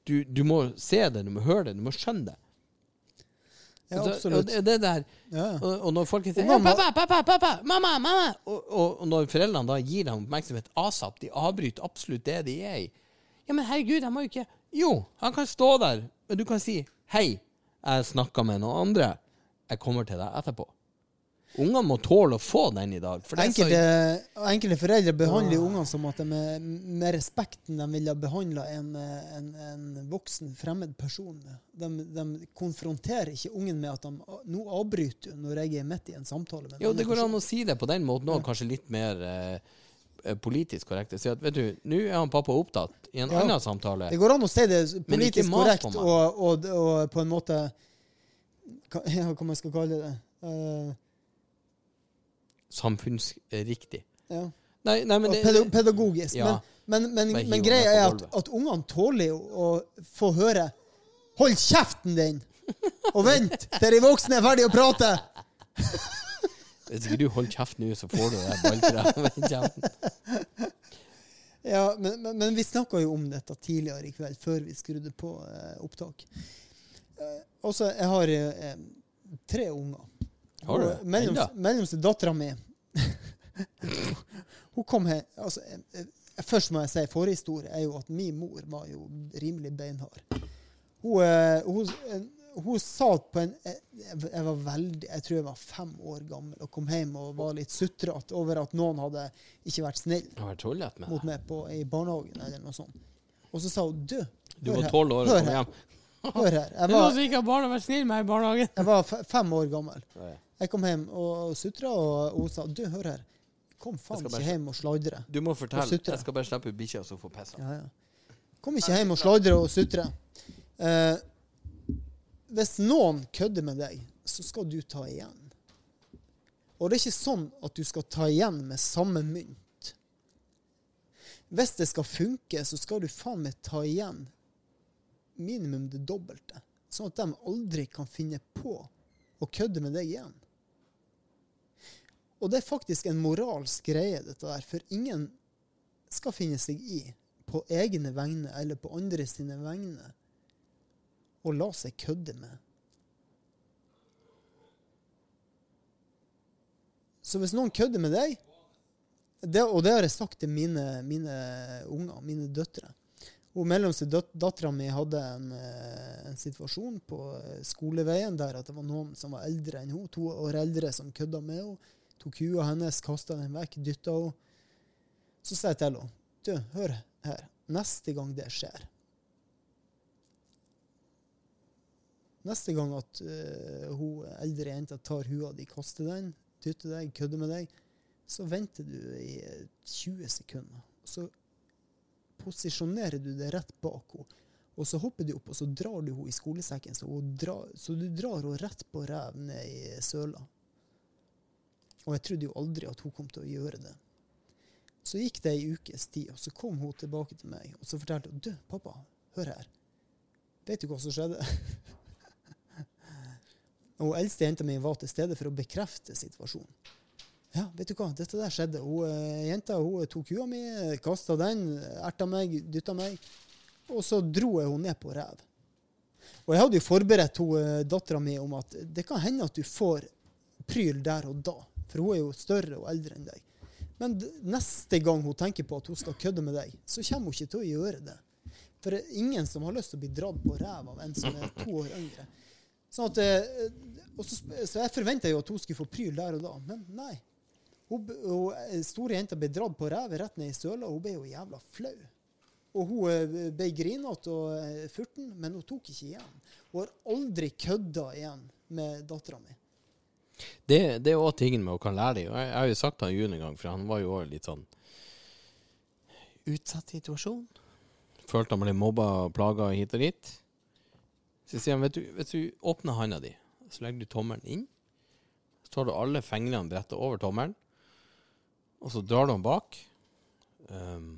Du, du må se det, du må høre det, du må skjønne det. ja, absolutt. Og det, der Ja. og, og når folk sier ja, 'Pappa, pappa, pappa, mamma, mamma' og, og, og når foreldrene da gir dem oppmerksomhet asap, de avbryter absolutt det de er i. Ja, men herregud, han må jo ikke Jo, han kan stå der, men du kan si 'Hei, jeg snakka med noen andre. Jeg kommer til deg etterpå'. Ungene må tåle å få den i dag. Er så, Enkelte, enkelte foreldre behandler ungene som at de er med respekten de ville ha behandla en, en, en voksen, fremmed person. De, de konfronterer ikke ungen med at de nå avbryter når jeg er midt i en samtale med jo, det går an å si det på den måten òg, kanskje litt mer eh, politisk korrekt. Si at vet du, nå er han pappa opptatt i en Ja. annen samtale. Det går an å si det politisk korrekt og, og, og på en måte Hva, ja, hva man skal kalle det? Uh, Samfunnsriktig. ja. Nei, nei, men Og det, pedag pedagogisk. Ja. Men, men, men, men greia er at, at ungene tåler jo å få høre 'Hold kjeften din!' Og vent til de voksne er ferdige å prate! Hvis ikke du holder kjeft nå, så får du det balltreet i kjeften. Ja, men, men, men vi snakka jo om dette tidligere i kveld, før vi skrudde på eh, opptak. Eh, også, jeg har eh, tre unger. Har du Og mellom-? Mellomste dattera mi Hun kom her altså, eh, eh, Først må jeg si forhistorie er jo at min mor var jo rimelig beinhard. Hun, eh, hun, hun satt på en jeg, jeg var veldig Jeg tror jeg var fem år gammel og kom hjem og var litt sutrete over at noen hadde ikke vært snill vært med mot meg på, i barnehagen eller noe sånt. Og så sa hun du, Du hør var her, tolv år og hør her, hjem. Hør her. Jeg var, ikke barn og vært snill med i barnehagen. jeg var fem år gammel. Jeg kom hjem og sutra, og hun sa du, hør her. Kom faen ikke bare- hjem og sladre. Du må fortelle. Og. Jeg skal bare slippe bikkja, så får pissa. Ja, ja. Kom ikke hjem og sladre og sutre. Eh, hvis noen kødder med deg, så skal du ta igjen. Og det er ikke sånn at du skal ta igjen med samme mynt. Hvis det skal funke, så skal du faen meg ta igjen minimum det dobbelte. Sånn at de aldri kan finne på å kødde med deg igjen. Og det er faktisk en moralsk greie, dette der. For ingen skal finne seg i, på egne vegne eller på andre sine vegne, å la seg kødde med. Så hvis noen kødder med deg, det, og det har jeg sagt til mine, mine unger, mine døtre Hun mellomste døt- dattera mi hadde en, eh, en situasjon på eh, skoleveien der at det var noen som var eldre enn hun, to år eldre, som kødda med henne. Tok kua hennes, kasta den vekk, dytta henne. Så sa jeg til henne Du, hør her. Neste gang det skjer Neste gang at uh, hun eldre jenta tar hua di, kaster den, dytter deg, kødder med deg, så venter du i eh, 20 sekunder. Så posisjonerer du det rett bak henne. Og så hopper du opp, og så drar du henne i skolesekken, så, drar, så du drar henne rett på ræv ned i søla. Og jeg trodde jo aldri at hun kom til å gjøre det. Så gikk det ei ukes tid, og så kom hun tilbake til meg og så fortalte hun, du, pappa, hør her. Vet du hva som skjedde? og eldste jenta mi var til stede for å bekrefte situasjonen. Ja, vet du hva, dette der skjedde. Hun, eh, jenta hun tok kua mi, kasta den, erta meg, dytta meg, og så dro jeg henne ned på rev. Og jeg hadde jo forberedt dattera mi om at det kan hende at du får pryl der og da, for hun er jo større og eldre enn deg. Men neste gang hun tenker på at hun skal kødde med deg, så kommer hun ikke til å gjøre det. For det er ingen som har lyst til å bli dratt på ræva av en som er to år yngre. Sånn at, eh, så, så jeg forventa jo at hun skulle få pryl der og da, men nei. Hun, eh, store jenta ble dratt på revet rett ned i søla, og hun ble jo jævla flau. Og hun eh, ble grinete og furten, men hun tok ikke igjen. Hun har aldri kødda igjen med dattera mi. Det, det er òg tingen med å kan lære dem. Jeg, jeg har jo sagt til Jun en gang, for han var jo også litt sånn Utsatt situasjon. Følte han ble mobba og plaga hit og dit. Så sier han, vet du, hvis du åpner handa di, så legger du tommelen inn. Så tar du alle fingrene bretta over tommelen, og så drar du den bak. Um,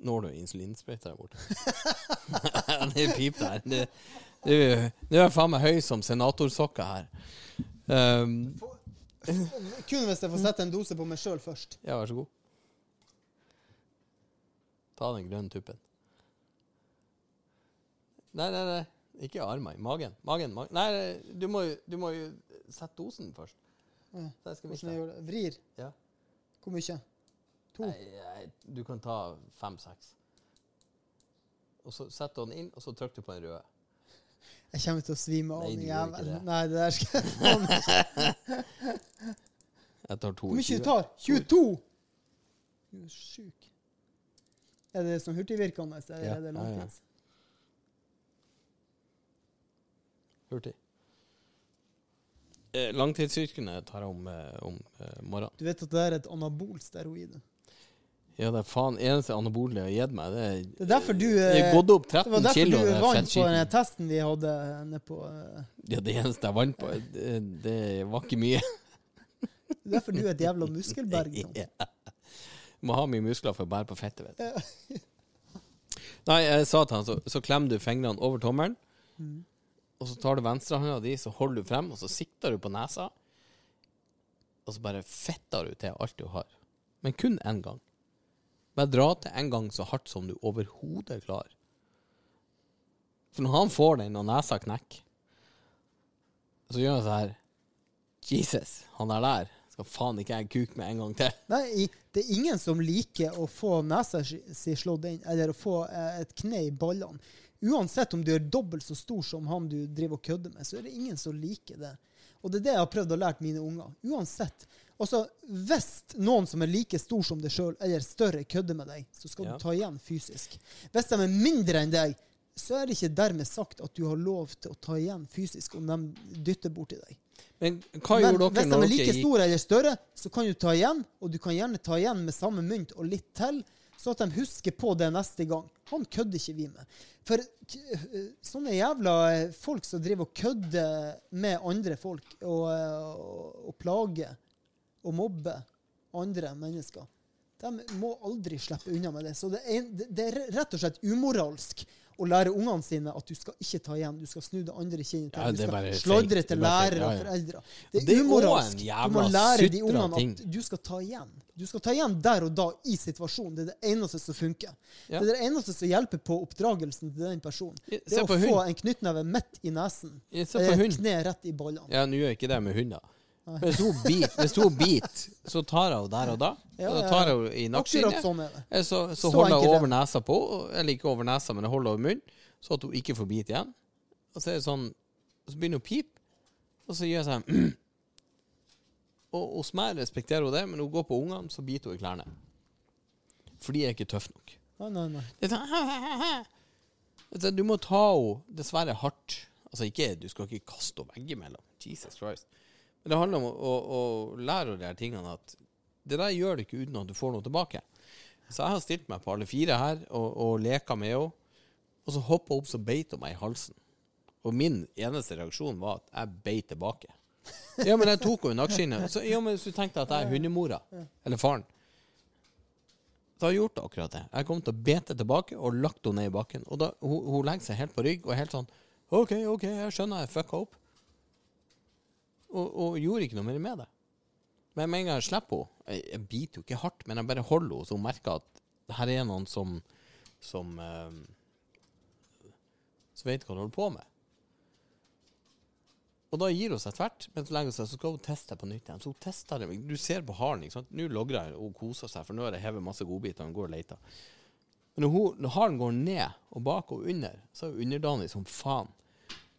nå har du insulinsprøyte der borte. det er pip der. Det, det, Nå er faen meg høy som senatorsokker her. Um, Kun hvis jeg får sette en dose på meg sjøl først. ja, vær så god. Ta den grønne tuppen. Nei, nei, nei. Ikke armene. magen. Magen, magen. Nei, du må, jo- du må jo sette dosen først. Ja. Hvordan jeg gjør det? Vrir. Ja. Hvor mye? To? Nei, nei, du kan ta fem-seks. Og så setter du den inn, og så trykker du på den røde. Jeg kommer til å svime av, Nei, den du gjør ikke det. Nei, det der skal jeg ta ikke. Jeg tar to Hvor mye du tar? 22? Du er sjuk. Er det sånn hurtigvirkende, eller Ja, er det ja, ja. langtids? Hurtig. Eh, tar jeg om, eh, om eh, morgenen. Du vet at det er et anabol steroid? Ja, det er faen eneste anabole jeg har gitt meg. Det er, Det er derfor du det eh, gått opp Det var derfor kilo. du vant på den testen vi hadde nede på Ja, det eneste jeg vant på, det, det var ikke mye. Det er derfor du er et jævla muskelberg. Sånn. Ja. Må ha mye muskler for å bære på fettet, vet du. Nei, jeg sa til han, så, så klemmer du fingrene over tommelen, Mm. Og så tar du venstrehånda di, så holder du frem, og så sikter du på nesa, og så bare fetter du til alt du har. Men kun én gang. Bare dra til en gang så hardt som du overhodet klarer. For når han får den, og nesa knekker, så gjør han sånn her Jesus, han der der skal faen ikke jeg kuke med en gang til. Nei, det er ingen som liker å få nesa si slått inn, eller å få eh, et kne i ballene. Uansett om du er dobbelt så stor som han du driver og kødder med, så er det ingen som liker det. Og det er det jeg har prøvd å lære mine unger. Uansett. Altså, Hvis noen som er like stor som deg sjøl, eller større, kødder med deg, så skal Ja. du ta igjen fysisk. Hvis de er mindre enn deg, så er det ikke dermed sagt at du har lov til å ta igjen fysisk om de dytter borti deg. Men hva Men gjorde hvis dere de er like store eller større, så kan du ta igjen, og du kan gjerne ta igjen med samme mynt og litt til, så at de husker på det neste gang. Han kødder ikke vi med. For øh, sånne jævla folk som driver og kødder med andre folk, og, og, og plager og mobber andre mennesker, de må aldri slippe unna med det. Så det er, det er rett og slett umoralsk å lære ungene sine at du skal ikke ta igjen. Du skal snu det andre kinnet til. Ja, du er skal sladre til er lærere Ja, og ja. foreldre. Det Det er er umoralsk. Du må lære de ungene at du skal ta igjen. Du skal ta igjen der og da i situasjonen. Det er det eneste som funker. Ja. Det er det eneste som hjelper på oppdragelsen til den personen. Det er å få en knyttneve midt i nesen. Se Eller et hund. kne rett i ballene. Ja, nå gjør jeg ikke det med hunder. Hvis hun biter, hvis hun biter, så tar henne der og da. Ja, ja, tar hun i nakkeskinnet. sånn. Eh, Så, så Så holder er over nesa på, eller ikke over nesa, men jeg holder over munnen, så at hun ikke får bite igjen. Og så er det sånn, så begynner hun å pipe, og så gjør jeg sånn. Og hos meg respekterer hun det, men hun går på ungene, så biter hun i klærne. For de er ikke tøffe nok. Nei, nei, nei. Det er sånn, Du må ta henne dessverre hardt. Altså ikke, Du skal ikke kaste henne veggimellom. Jesus Christ. Men det handler om å, å, å lære av de her tingene at det der gjør du ikke uten at du får noe tilbake. Så jeg har stilt meg på alle fire her og, og leka med henne. Og så hoppa hun opp, så beit hun meg i halsen. Og min eneste reaksjon var at jeg beit tilbake. Ja, men jeg tok henne i nakkeskinnet. Så, ja, men hvis du tenkte at jeg er hundemora. Eller faren. Så har jeg gjort akkurat det. Jeg kom til å bete tilbake og lagt henne ned i bakken. Og da, hun, hun legger seg helt på rygg og er helt sånn OK, OK, jeg skjønner, jeg fucka opp. Og, og gjorde ikke noe mer med det. Men med en gang jeg slipper henne Jeg, jeg biter jo ikke hardt, men jeg bare holder henne så hun merker at her er noen som Som eh, Som vet hva hun holder på med. Og da gir hun seg tvert, men så legger hun seg, så skal hun teste på nytt igjen. Så hun tester det. Du ser på haren. ikke sant? Nå logrer hun og koser seg, for nå har jeg hevet masse godbiter. Hun går og leter. Men når, hun, når haren går ned og bak og under, så er hun underdanig som faen.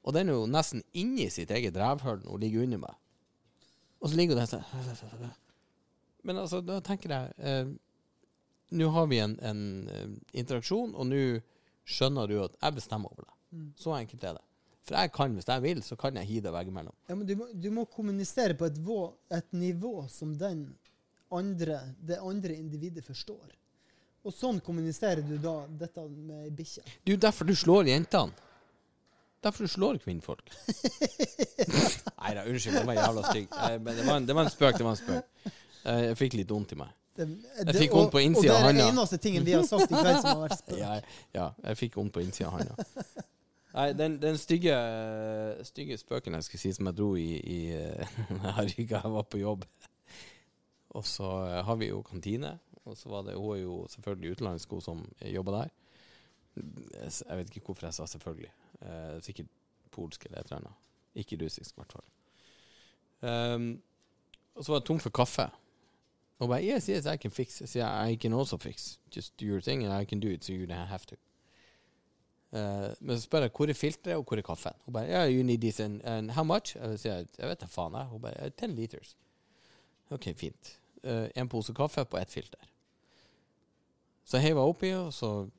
Og den er jo nesten inni sitt eget rævhull og ligger under meg. Og så ligger der sånn Men altså, da tenker jeg eh, Nå har vi en, en eh, interaksjon, og nå skjønner du at jeg bestemmer over deg. Så enkelt er det. For jeg kan, hvis jeg vil, så kan jeg hive deg veggimellom. Ja, men du må, du må kommunisere på et, vå, et nivå som den andre, det andre individet forstår. Og sånn kommuniserer du da dette med ei bikkje. Det er jo derfor du slår jentene. Derfor du slår kvinnfolk. Nei da, unnskyld, det var jævla stygg. Men Det, var en- det var en spøk, det var en spøk. Eh, Jeg fikk litt vondt i meg. Det, Jeg fikk vondt på innsida av Og det er handa. den eneste tingen vi har sagt i kveld som har vært spøk. Ja, ja, jeg fikk vondt på innsida av handa. Nei, den, den stygge, stygge spøken jeg skulle si som jeg dro i, i eh, jeg var på jobb. Og så eh, har vi jo kantine, og så var det Hun er jo selvfølgelig utenlandsk, hun som jobber der. Jeg vet ikke hvorfor jeg sa selvfølgelig. Eh, sikkert polsk eller et eller annet. Ikke russisk, i hvert fall. Um, og så var det tom for kaffe. Og bare Yes, yes, I can fix. Jeg sier I can also fix. Just do your thing, and I can do it, so you don't have to. Uh, men så spør jeg hvor er filteret og hvor er kaffen. Hun bare yeah, you need this and, and how much? Jeg sier jeg vet da faen. jeg. Hun bare ten liters. OK, fint. Uh, en pose kaffe på ett filter. Så jeg oppi, og så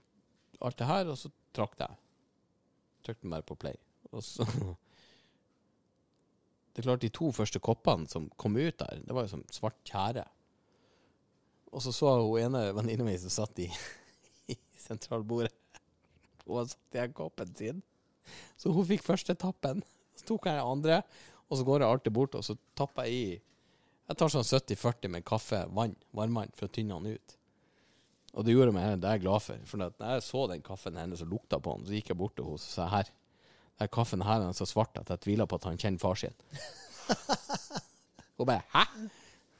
alt det her, og så trakk jeg. Trykte bare på play. Og så Det er klart, de to første koppene som kom ut der, det var jo som svart tjære. Og så så hun ene venninna mi som satt i, i sentralbordet. Hun hadde satt igjen koppen sin. Så hun fikk første tappen. Så tok jeg den andre, og så går jeg alltid bort, og så tapper jeg i Jeg tar sånn 70-40 med kaffe, vann, varmvann, for å tynne den ut. Og det gjorde meg det er jeg glad for. For da jeg så den kaffen hennes og lukta på den, så gikk jeg bort til henne og sa her. Den kaffen her er så svart at jeg tviler på at han kjenner far sin. Hun bare Hæ?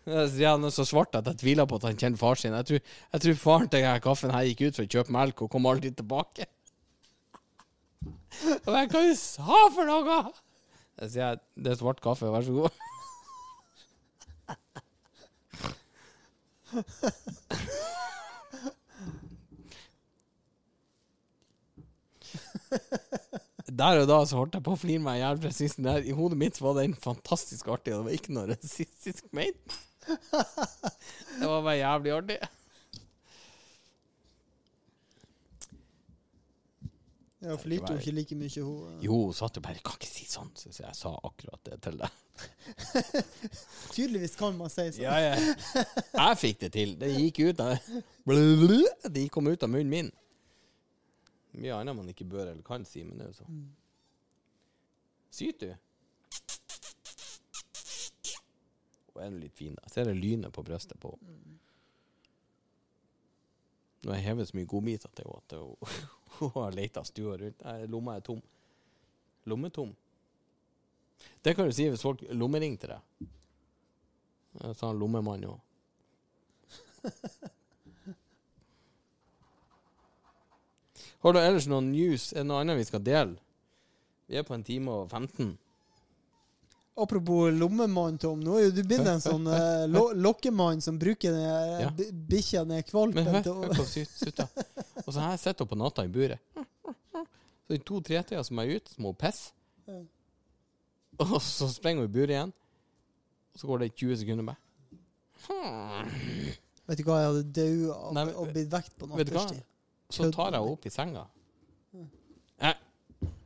Ja, han er så svart at jeg tviler på at han kjenner far sin. Jeg tror, jeg tror faren til denne kaffen her gikk ut for å kjøpe melk og kom aldri tilbake. Og jeg, hva du sa for noe? Jeg sier det er svart kaffe, vær så god. der og da så holdt jeg på å flire meg i hjel. for jeg der- I hodet mitt var den fantastisk artig, og det var ikke noe rasistisk ment. Det var bare jævlig artig. Ja, for likte hun ikke like mye, hun. Jo, hun satt jo bare 'Kan ikke si sånn', så jeg sa akkurat det til deg. Tydeligvis kan man si sånn. Ja, ja. Jeg fikk det til. Det gikk ut av Det kom ut av munnen min. Mye annet man ikke bør eller kan si, men det er jo sånn. Syter du? Og er du litt fin, da. Jeg ser det lynet på brystet på henne. Nå har jeg hevet så mye godbiter til henne at hun, har leita stua rundt. Nei, Lomma er tom. Lommetom. Det kan du si hvis folk lommeringer deg. Jeg sa en lommemann òg. Har du ellers noen news? Er det noe annet vi skal dele? Vi er på en time og 15. Apropos lommemann, Tom. Nå er jo du blitt en sånn eh, lo lokkemann som bruker den eh, Ja. bi- bikkja, den Men kvalpen, hør, til hør på sutta. Og så her jeg hun på natta i buret. Så i to tretida som er ute, så må hun pisse. Og så sprenger hun i buret igjen. Og så går det 20 sekunder med. Vet du hva, jeg hadde daua men- og blitt vekt på natterstid. Så tar jeg henne opp i senga. Eh,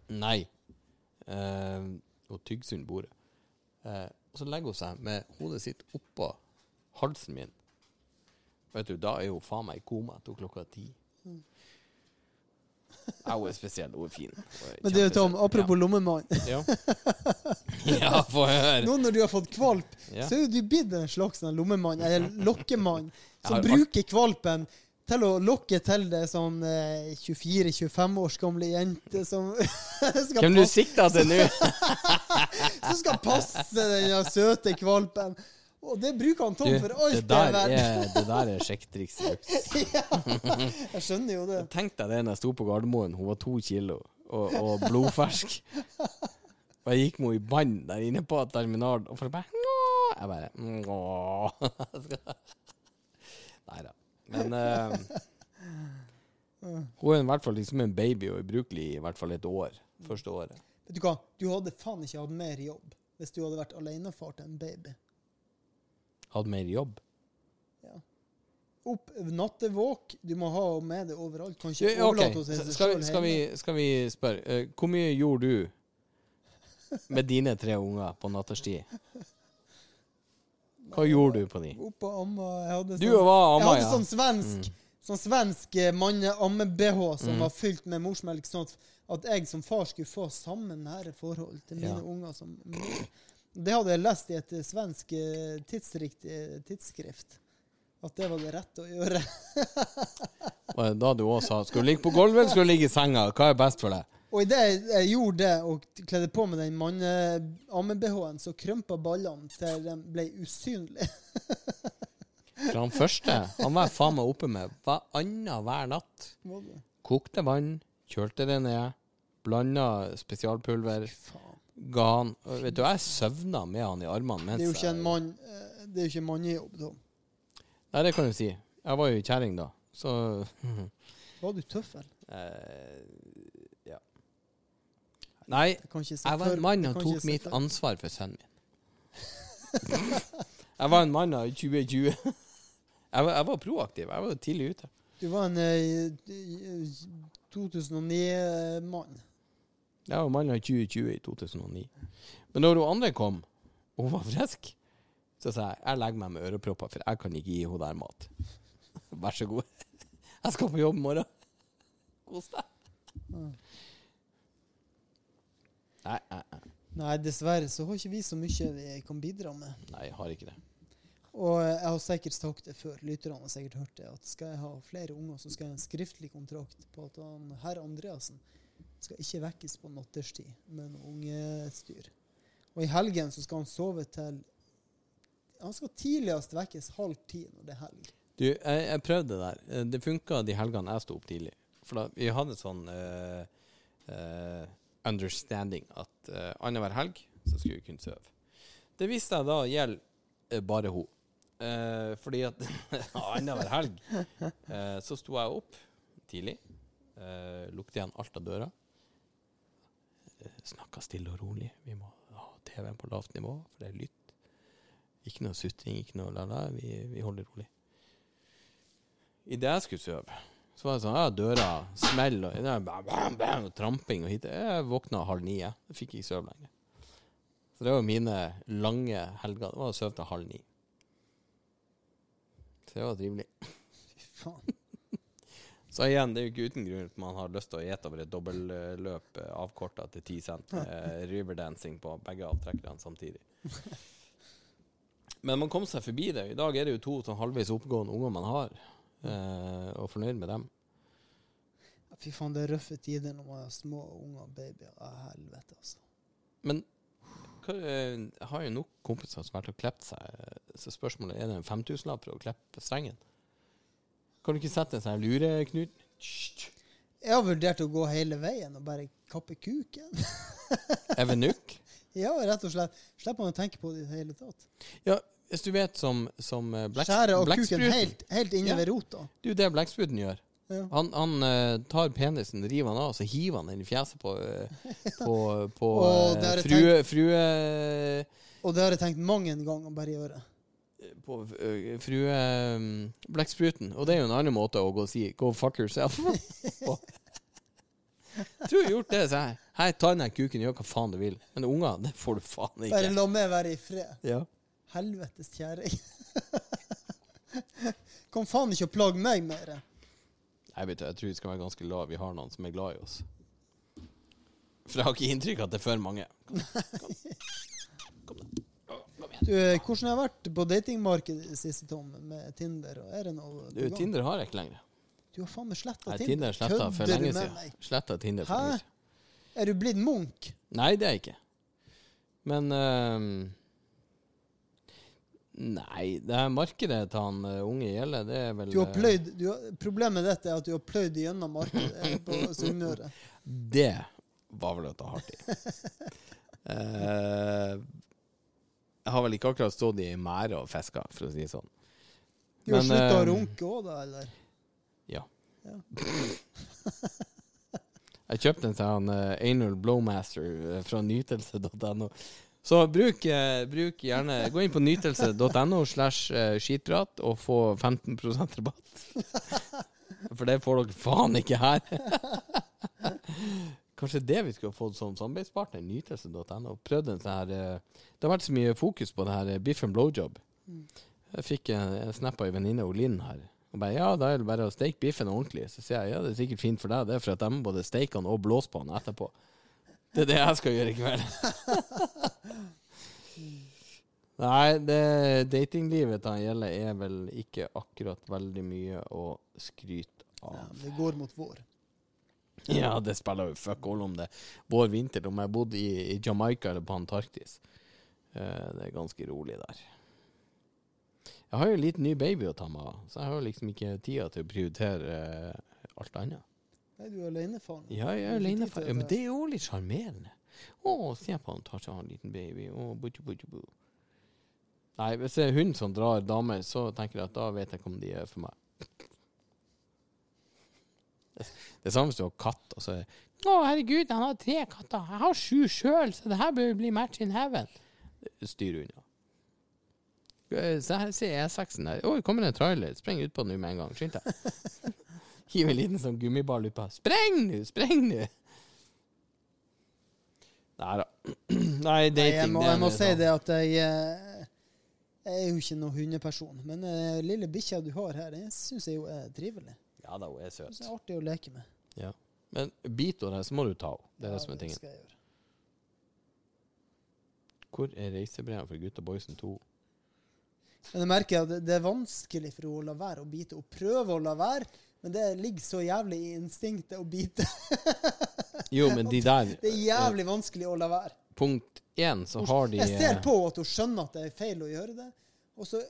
nei. Eh, og tygger under bordet. Eh, og så legger hun seg med hodet sitt oppå halsen min. Vet du, Da er hun faen meg i koma til klokka ti. Ja, hun er spesiell. Hun er fin. Er Men det er jo Tom, apropos apropos lommemann. Ja. ja, få høre. Nå når du har fått kvalp, Ja. så er jo du blitt en slags sånn lommemann, eller lokkemann, som bruker kvalpen til å lokke til det sånn eh, 24-25 års gamle jente som skal, Hvem du sikter til nå? som skal passe den ja, søte kvalpen. Og det bruker han Tom Du, for alt det er verdt. er, det der er sjekketriks. Jeg skjønner jo det. Tenk deg det når jeg sto på Gardermoen, hun var to kilo og, og blodfersk. Og jeg gikk med henne i bånd der inne på terminalen, og folk bare Nå! Jeg bare Nå. Nei da. Men uh, hun er i hvert fall liksom en baby og ubrukelig i hvert fall et år. Første året. Vet du hva, du hadde faen ikke hatt mer jobb hvis du hadde vært alenefar til en baby. Hadde mer jobb. Ja. Opp nattevåk, du må ha med deg overalt. Kan ikke Ja, overlate hos seg Skal, selv skal, vi, skal vi spørre uh, Hvor mye gjorde du med dine tre unger på natterstid? Hva gjorde du på de? Opp og amma. Jeg hadde Du var amma, jeg hadde sånn svensk Sånn svensk eh, manne-amme-BH som Mm. var fylt med morsmelk, sånn at, at jeg som far skulle få samme nære forhold til mine Ja. unger som. Det hadde jeg lest i et eh, svensk eh, tidsskrift. At det var det rette å gjøre. Og Da du også sa Skal du ligge på gulvet eller skal du ligge i senga? Hva er best for deg? Og idet jeg, jeg gjorde det og kledde på med den manne-amme-BH-en, så krympa ballene til de ble usynlige. For han første Han var faen meg oppe med hva annet hver natt. Kokte vann, kjølte det ned, blanda spesialpulver, ga han Vet du, jeg søvna med han i armene mens Det er jo ikke en mann eh, Det er jo ikke mannejobb, da. Nei, det kan du si. Jeg var jo kjerring da, så Var du tøffel? eh, Ja. Nei, Jeg var en mann ikke tok mitt ansvar for sønnen min. jeg var en mann av 2020. Jeg var, jeg var proaktiv. Jeg var tidlig ute. Du var en eh, 2009-mann. Jeg var mann av 2020 i 2009. Men når hun andre kom, og hun var frisk, så sa jeg jeg legger meg med ørepropper, for jeg kan ikke gi henne der mat. Vær så god. Jeg skal på jobb i morgen. Kos deg. Nei, nei, nei. Nei, dessverre så har ikke vi så mye vi kan bidra med. nei, jeg har ikke det. Og eh, jeg har sikkert sagt det før, lytterne har sikkert hørt det, at skal jeg ha flere unger, så skal jeg ha en skriftlig kontrakt på at han, herr Andreassen skal ikke vekkes på natterstid med noe ungestyr. Og i helgen så skal han sove til Han skal tidligst vekkes halv ti når det er helg. Du, jeg, jeg prøvde det der. Eh, Det funka de helgene jeg sto opp tidlig. For da, vi hadde sånn øh, eh, understanding at uh, annenhver helg så skulle hun kunne sove. Det visste jeg da gjelder eh, bare hun. Uh, fordi at annenhver helg uh, så sto jeg opp tidlig, uh, lukket igjen alt av døra, snakka stille og rolig. Vi må ha TV-en på lavt nivå, for det er lytt. Ikke noe sutring, ikke noe la-la. Vi, vi holder rolig. Idet jeg skulle sove, så var det sånn ja, døra smell og, bam, bam, bam, og tramping og hit. Jeg våkna halv ni. Jeg fikk ikke sove lenger. Så det var mine lange helger. Det var å sove til halv ni. Så det var trivelig. Fy faen. Så igjen, det er jo ikke uten grunn at man har lyst til å gjete over et dobbeltløp eh, avkorta til 10 cent med riverdancing på begge avtrekkerne samtidig. Men man kom seg forbi det. I dag er det jo to sånn halvveis oppegående unger man har, eh, og fornøyd med dem. Fy faen, det er røffe tider når man har små unger og babyer. Ah, helvete, altså. Men hva, eh, jeg har jo nok kompiser som har vært og klippet seg, så spørsmålet er det en 5000-lapp for å kleppe strengen? Kan du ikke sette en sånn lureknut? Jeg har vurdert å gå hele veien og bare kappe kuken. Evenuk? ja, rett og slett. Slipper man å tenke på det i det hele tatt. Ja, hvis du vet som, som eh, blekks- Skjære av kuken helt, helt inne Ja. ved rota. Det er jo det blekkspruten gjør. Ja. Han, han eh, tar penisen, river han av, og så hiver han den i fjeset på, eh, på, på Og eh, det frue, frue Og det har jeg tenkt mange ganger å bare gjøre. På frue um, blekkspruten. Og det er jo en annen måte å gå og si 'go fuck yourself'. på. Tror jeg har gjort det. sa jeg, Hei, ta den kuken, gjør hva faen du vil. Men unger, det får du faen ikke. Bare la meg være i fred. Ja. Helvetes kjerring. Kom faen ikke og plage meg mer. Jeg vet, jeg tror vi skal være ganske glad vi har noen som er glad i oss. For jeg har ikke inntrykk av at det er for mange. Du, eh, hvordan har jeg vært på datingmarkedet i det siste, Tom, med Tinder? Og er det noe Du, gang? Tinder har jeg ikke lenger. Du har faen meg sletta Tinder. Tinder sletta for lenge siden. Sletta Tinder for Hæ? lenge siden. Er du blitt Munch? Nei, det er jeg ikke. Men ehm, Nei, det her markedet til han uh, unge gjelder, det er vel Du har eh, pløyd du har, Problemet dette er at du har pløyd gjennom markedet eh, på Sunnmøre. Det var vel å ta hardt i. uh, jeg har vel ikke akkurat stått i mære og fiska, for å si det sånn. Du har slutta å runke òg, da, eller? Ja. Ja. jeg kjøpte en sånn uh, Anal Blowmaster fra nytelse.no. Så bruk, eh, bruk gjerne Gå inn på nytelse.no slash eh, skitprat og få 15% rabatt. For det får dere faen ikke her. Kanskje det vi skulle fått som samarbeidspartner, nytelse.no. Prøvd en sånn her eh, Det har vært så mye fokus på det her biff and blowjob. Jeg fikk en, en snap av ei venninne, Linn, her. Og bare, ja, da er det bare å steke biffen ordentlig. Så sier jeg ja, det er sikkert fint for deg, det er for at de både steker den og blåser på den etterpå. Det er det jeg skal gjøre i kveld. Nei, det datinglivet til han Gjelle er vel ikke akkurat veldig mye å skryte Ja, av. det går mot vår. Ja, det spiller jo fuck all om det. Vår vinter, om jeg bodde i, i Jamaica eller på Antarktis. Eh, det er ganske rolig der. Jeg har jo en liten ny baby å ta meg av, så jeg har jo liksom ikke tida til å prioritere eh, alt annet. Nei, du er alenefar. Ja, jeg er alenefar. ja, men det er jo litt sjarmerende. Å, se på han tar seg av en liten baby. Å, butu, butu, bu. Nei, hvis det er hund som drar damer, så tenker jeg at da vet jeg ikke om de er for meg. Det det er samme hvis du har katt, og så er Å, herregud, han har tre katter. Jeg har sju sjøl, så det her bør bli match in heaven. Styr unna. Eh, Se her, ser E6-en der. Oi, kommer en trailer. Spreng ut på den nå med en gang. Skynd deg. Hiv en liten sånn gummiball utpå. Spreng nå! Spreng nå! Nei da. Nei, Nei, jeg må, jeg må si sånn- det at jeg, eh, jeg er jo ikke noen hundeperson. Men uh, lille bikkja du har her, den syns jeg jo er trivelig. Ja da, hun er Synes søt. det er artig å leke med. Ja. Men biter hun deg, så må du ta henne. Det er Ja, det som er tingen. skal jeg gjøre. Hvor er reisebrevene for gutta boysen 2? Men jeg merker at det, det er vanskelig for henne å la være å bite. Hun prøver å la være, men det ligger så jævlig i instinktet å bite. Jo, men de der Det er jævlig vanskelig å la være. Punkt én, så har de Jeg ser eh, på at hun skjønner at det er feil å gjøre det, og så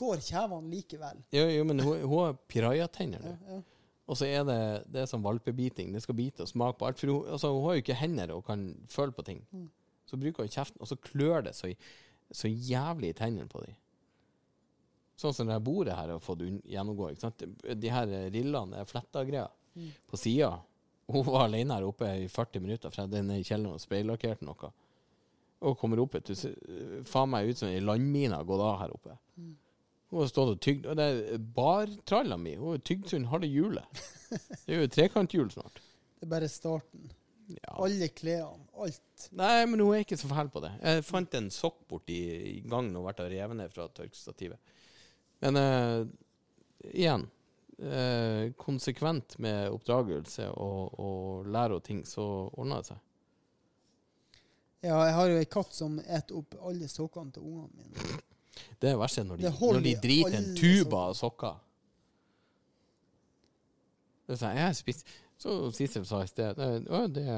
går kjevene likevel. Jo, jo, men hun, hun har pirajatenner nå. Ja, ja. Og så er det, det er sånn valpebiting. Det skal bite og smake på alt. For hun, altså, hun har jo ikke hender og kan føle på ting. Mm. Så bruker hun kjeften, og så klør det så, så jævlig i tennene på dem. Sånn som det bordet her har fått gjennomgå. Ikke sant? De her rillene er fletta greier Mm. på sida. Hun var alene her oppe i 40 minutter, for jeg hadde nede i kjelleren og speillakkerte noe. Og kommer opp et Faen meg ut som ei landmine har gått av her oppe. Hun har stått og tygd. Og det er bartralla mi. Hun har tygd sund halve hjulet. Det er jo trekanthjul snart. Det er bare starten. Ja. Alle klærne, alt. Nei, men hun er ikke så fæl på det. Jeg fant en sokk borti i gangen og ble revet ned fra tørkestativet. Men uh, igjen uh, Konsekvent med oppdragelse og, og lære og ting, så ordner det seg. Ja, jeg har jo ei katt som eter opp alle sokkene til ungene mine. Det er verst når de, når de driter en tuba av sokker. Det sa sånn, jeg har spist Så Sissel sa i sted det, å, det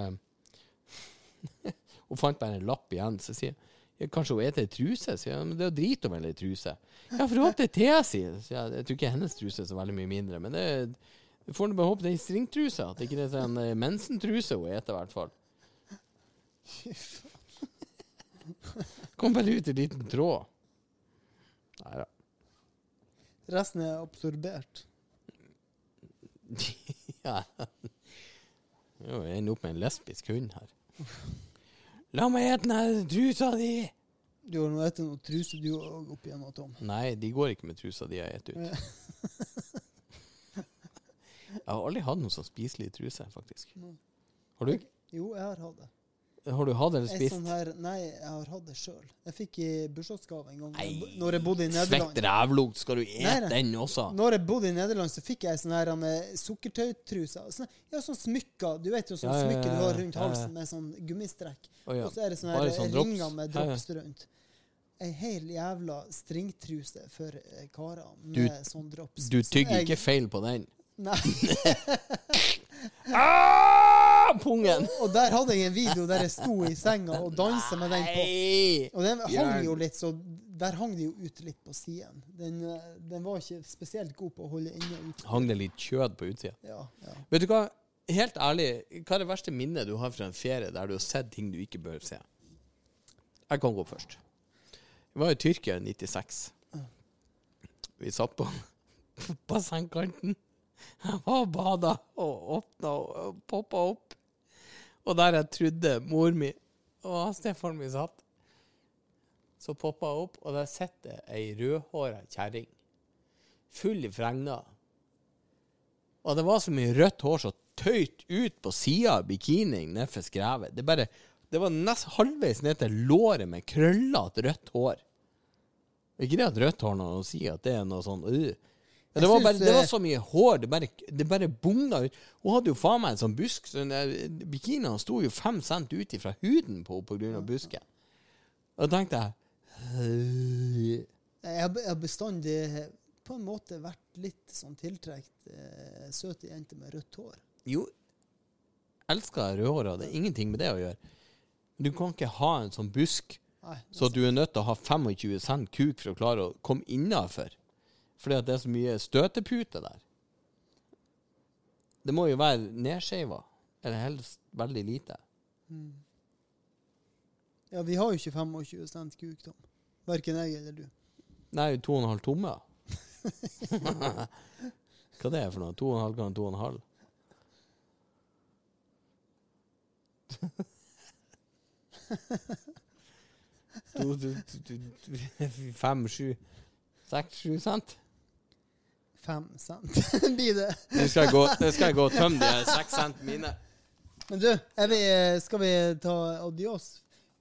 Hun fant bare en lapp igjen, så sier jeg ja, Kanskje hun ei truse? Sier jeg, men det er jo drit om ei truse. Ja, for hun håper det er te, sier jeg. Tror ikke hennes truse er så veldig mye mindre, men det du får bare håpe det er stringtruse. At det ikke er en eh, mensentruse hun spiser, i hvert fall. Kom bare ut en liten tråd. Nei da. Resten er absorbert. Ja. Jo, jeg ender opp med en lesbisk hund her. La meg ete den trusa di! Du har nå spist noe truse du òg opp igjennom, Tom. Nei, de går ikke med trusa de jeg spiser ut. Jeg har aldri hatt noe sånn spiselig truse, faktisk. Har du? Jo, jeg har hatt det. Har du hatt eller spist? sånn her, nei, jeg har hatt det sjøl. Jeg fikk i bursdagsgave en gang Nei, når jeg bodde i Nederland. Svett rævlukt, skal du ete den også? Når jeg bodde i Nederland, så fikk jeg sånn her eh, sukkertøytruse. Sånn, ja, sånn smykker. Du vet jo sånn Ja, ja, ja, smykke du har rundt halsen med sånn gummistrekk. Oh. Og så er det sånne her sånn drops. ringer med drops rundt. Ei hel jævla stringtruse for karer med Du- sånn drops. Du tygger jeg- ikke feil på den. Nei. Ah, pungen! Og der hadde jeg en video der jeg sto i senga og dansa med den på. Og den hang jo litt, så der hang det jo ut litt på siden. Den, den var ikke spesielt god på å holde inne ut. Hang det litt kjød på utsida? Ja, ja. Vet du hva? Helt ærlig, hva er det verste minnet du har fra en ferie der du har sett ting du ikke bør se? Jeg kan gå først. Vi var i Tyrkia i 96. Vi satt på bassengkanten. Jeg var og bada og åpna og poppa opp. Og der jeg trodde mor mi og stefaren min satt, så poppa jeg opp, og der sitter ei rødhåra kjerring. Full i fregner. Og det var så mye rødt hår som tøyt ut på sida av bikinien nedfor skrevet. Det, bare, det var nesten halvveis ned til låret med krøllete rødt hår. Ikke det at rødt hår når noe å si, at det er noe sånn øh. Men det, var bare, det var eh, så mye hår, det bare, det bare bugna ut. Hun hadde jo faen meg en sånn busk. Så bikinien sto jo fem cent ut fra huden på henne pga. busken. Og da tenkte jeg Jeg har, bestandig på en måte vært litt sånn tiltrukket eh, søte jenter med rødt hår. Jo, elsker rødhåra. Det er ingenting med det å gjøre. Men du kan ikke ha en sånn busk Nei, så du er nødt til å ha 25 cent kuk for å klare å komme innafor. Fordi at det er så mye støtepute der. Det må jo være nedskeiva. Eller helst veldig lite. ja, vi har jo ikke 25 cent kuk, Tom. Verken jeg eller du. Nei, to og en halv tomme. Hva det er for noe? To og en halv ganger to og en halv? To, to, to, to, fem, sju, seks, sju cent? Fem cent blir det. Nå skal jeg gå, skal jeg gå og tømme de seks cent mine. Men du, er vi, skal vi ta adios?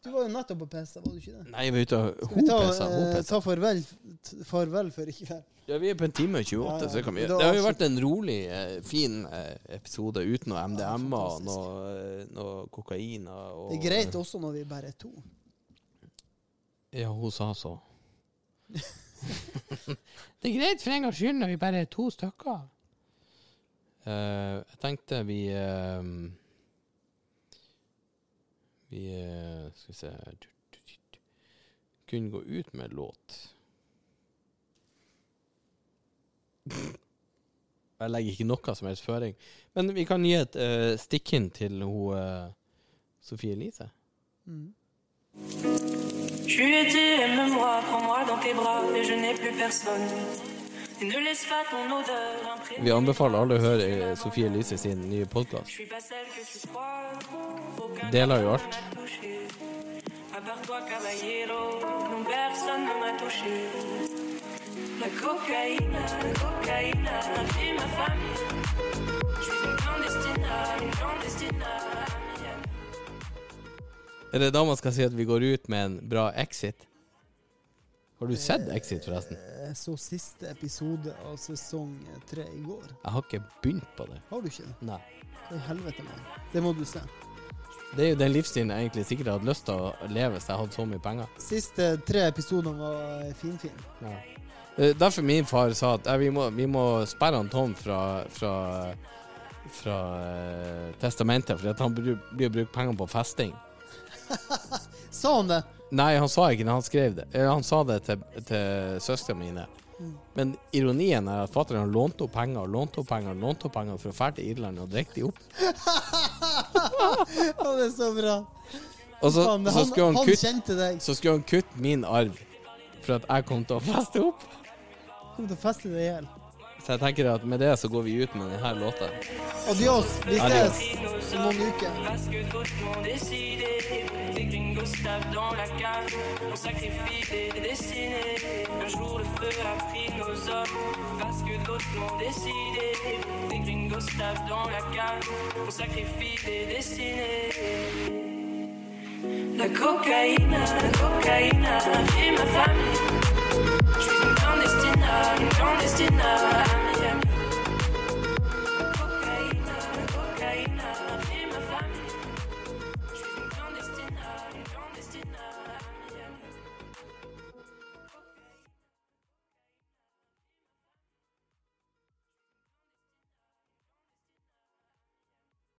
Du var jo nettopp på PC, var du ikke det? Nei, jeg var ute og Skal vi ta, eh, ta farvel, farvel for i kveld? Ja, vi er på en time og 28, Ja, ja. så det kan vi. Det har jo vært en rolig, eh, fin eh, episode uten noe MDMA og noe, noe kokain. Og, Det er greit også når vi bare er to. Ja, hun sa så. det er greit for en gangs skyld når vi bare er to stykker. Uh, jeg tenkte vi uh, Vi uh, Skal vi se Kunne gå ut med låt. Jeg legger ikke noe som helst føring. Men vi kan gi et uh, stikk-in til hun Sofie Elise. Je lui ai dit, aime-moi, prends-moi dans tes bras, et je n'ai plus personne. Ne laisse pas ton odeur. Vi anbefaler alle å høre eh, Sofie Elise sin nye Je podkast. suis pas celle que tu crois. Aucun Deler jo alt. m'a touché. À part toi, caballero, non personne ne m'a touché. La cocaïne, la cocaïne, et ma famille. Je suis une une. Er det da man skal si at vi går ut med en bra exit? Har du sett Exit, forresten? Jeg så siste episode av sesong tre i går. Jeg har ikke begynt på det. Har du ikke det? Nei. Hva i helvete, mann? Det må du se. Det er jo den livsstilen jeg egentlig sikkert hadde lyst til å leve hvis jeg hadde så mye penger. Siste tre episoder var finfin. Ja. Eh, Derfor min far sa at eh, vi, må, vi må sperre han Tom fra, fra, fra eh, testamentet, fordi han blir å bruke penger på festing. Sa han det? Nei, han sa ikke det, han skrev det. Eller han sa det til, til søstrene mine. Men ironien er at fatter'n lånte opp penger og lånte opp penger lånte opp penger for å dra til Irland og drikke de opp. Det er så bra. Og så, Faen, men så, han, skulle han han kjente deg. så skulle han kutte min arv for at jeg kom til å feste opp. Kom til å feste deg i hjel. Så jeg tenker at med det så går vi ut låta. Adios. La cocaïne, ma famille. Je suis une clandestina, une clandestina.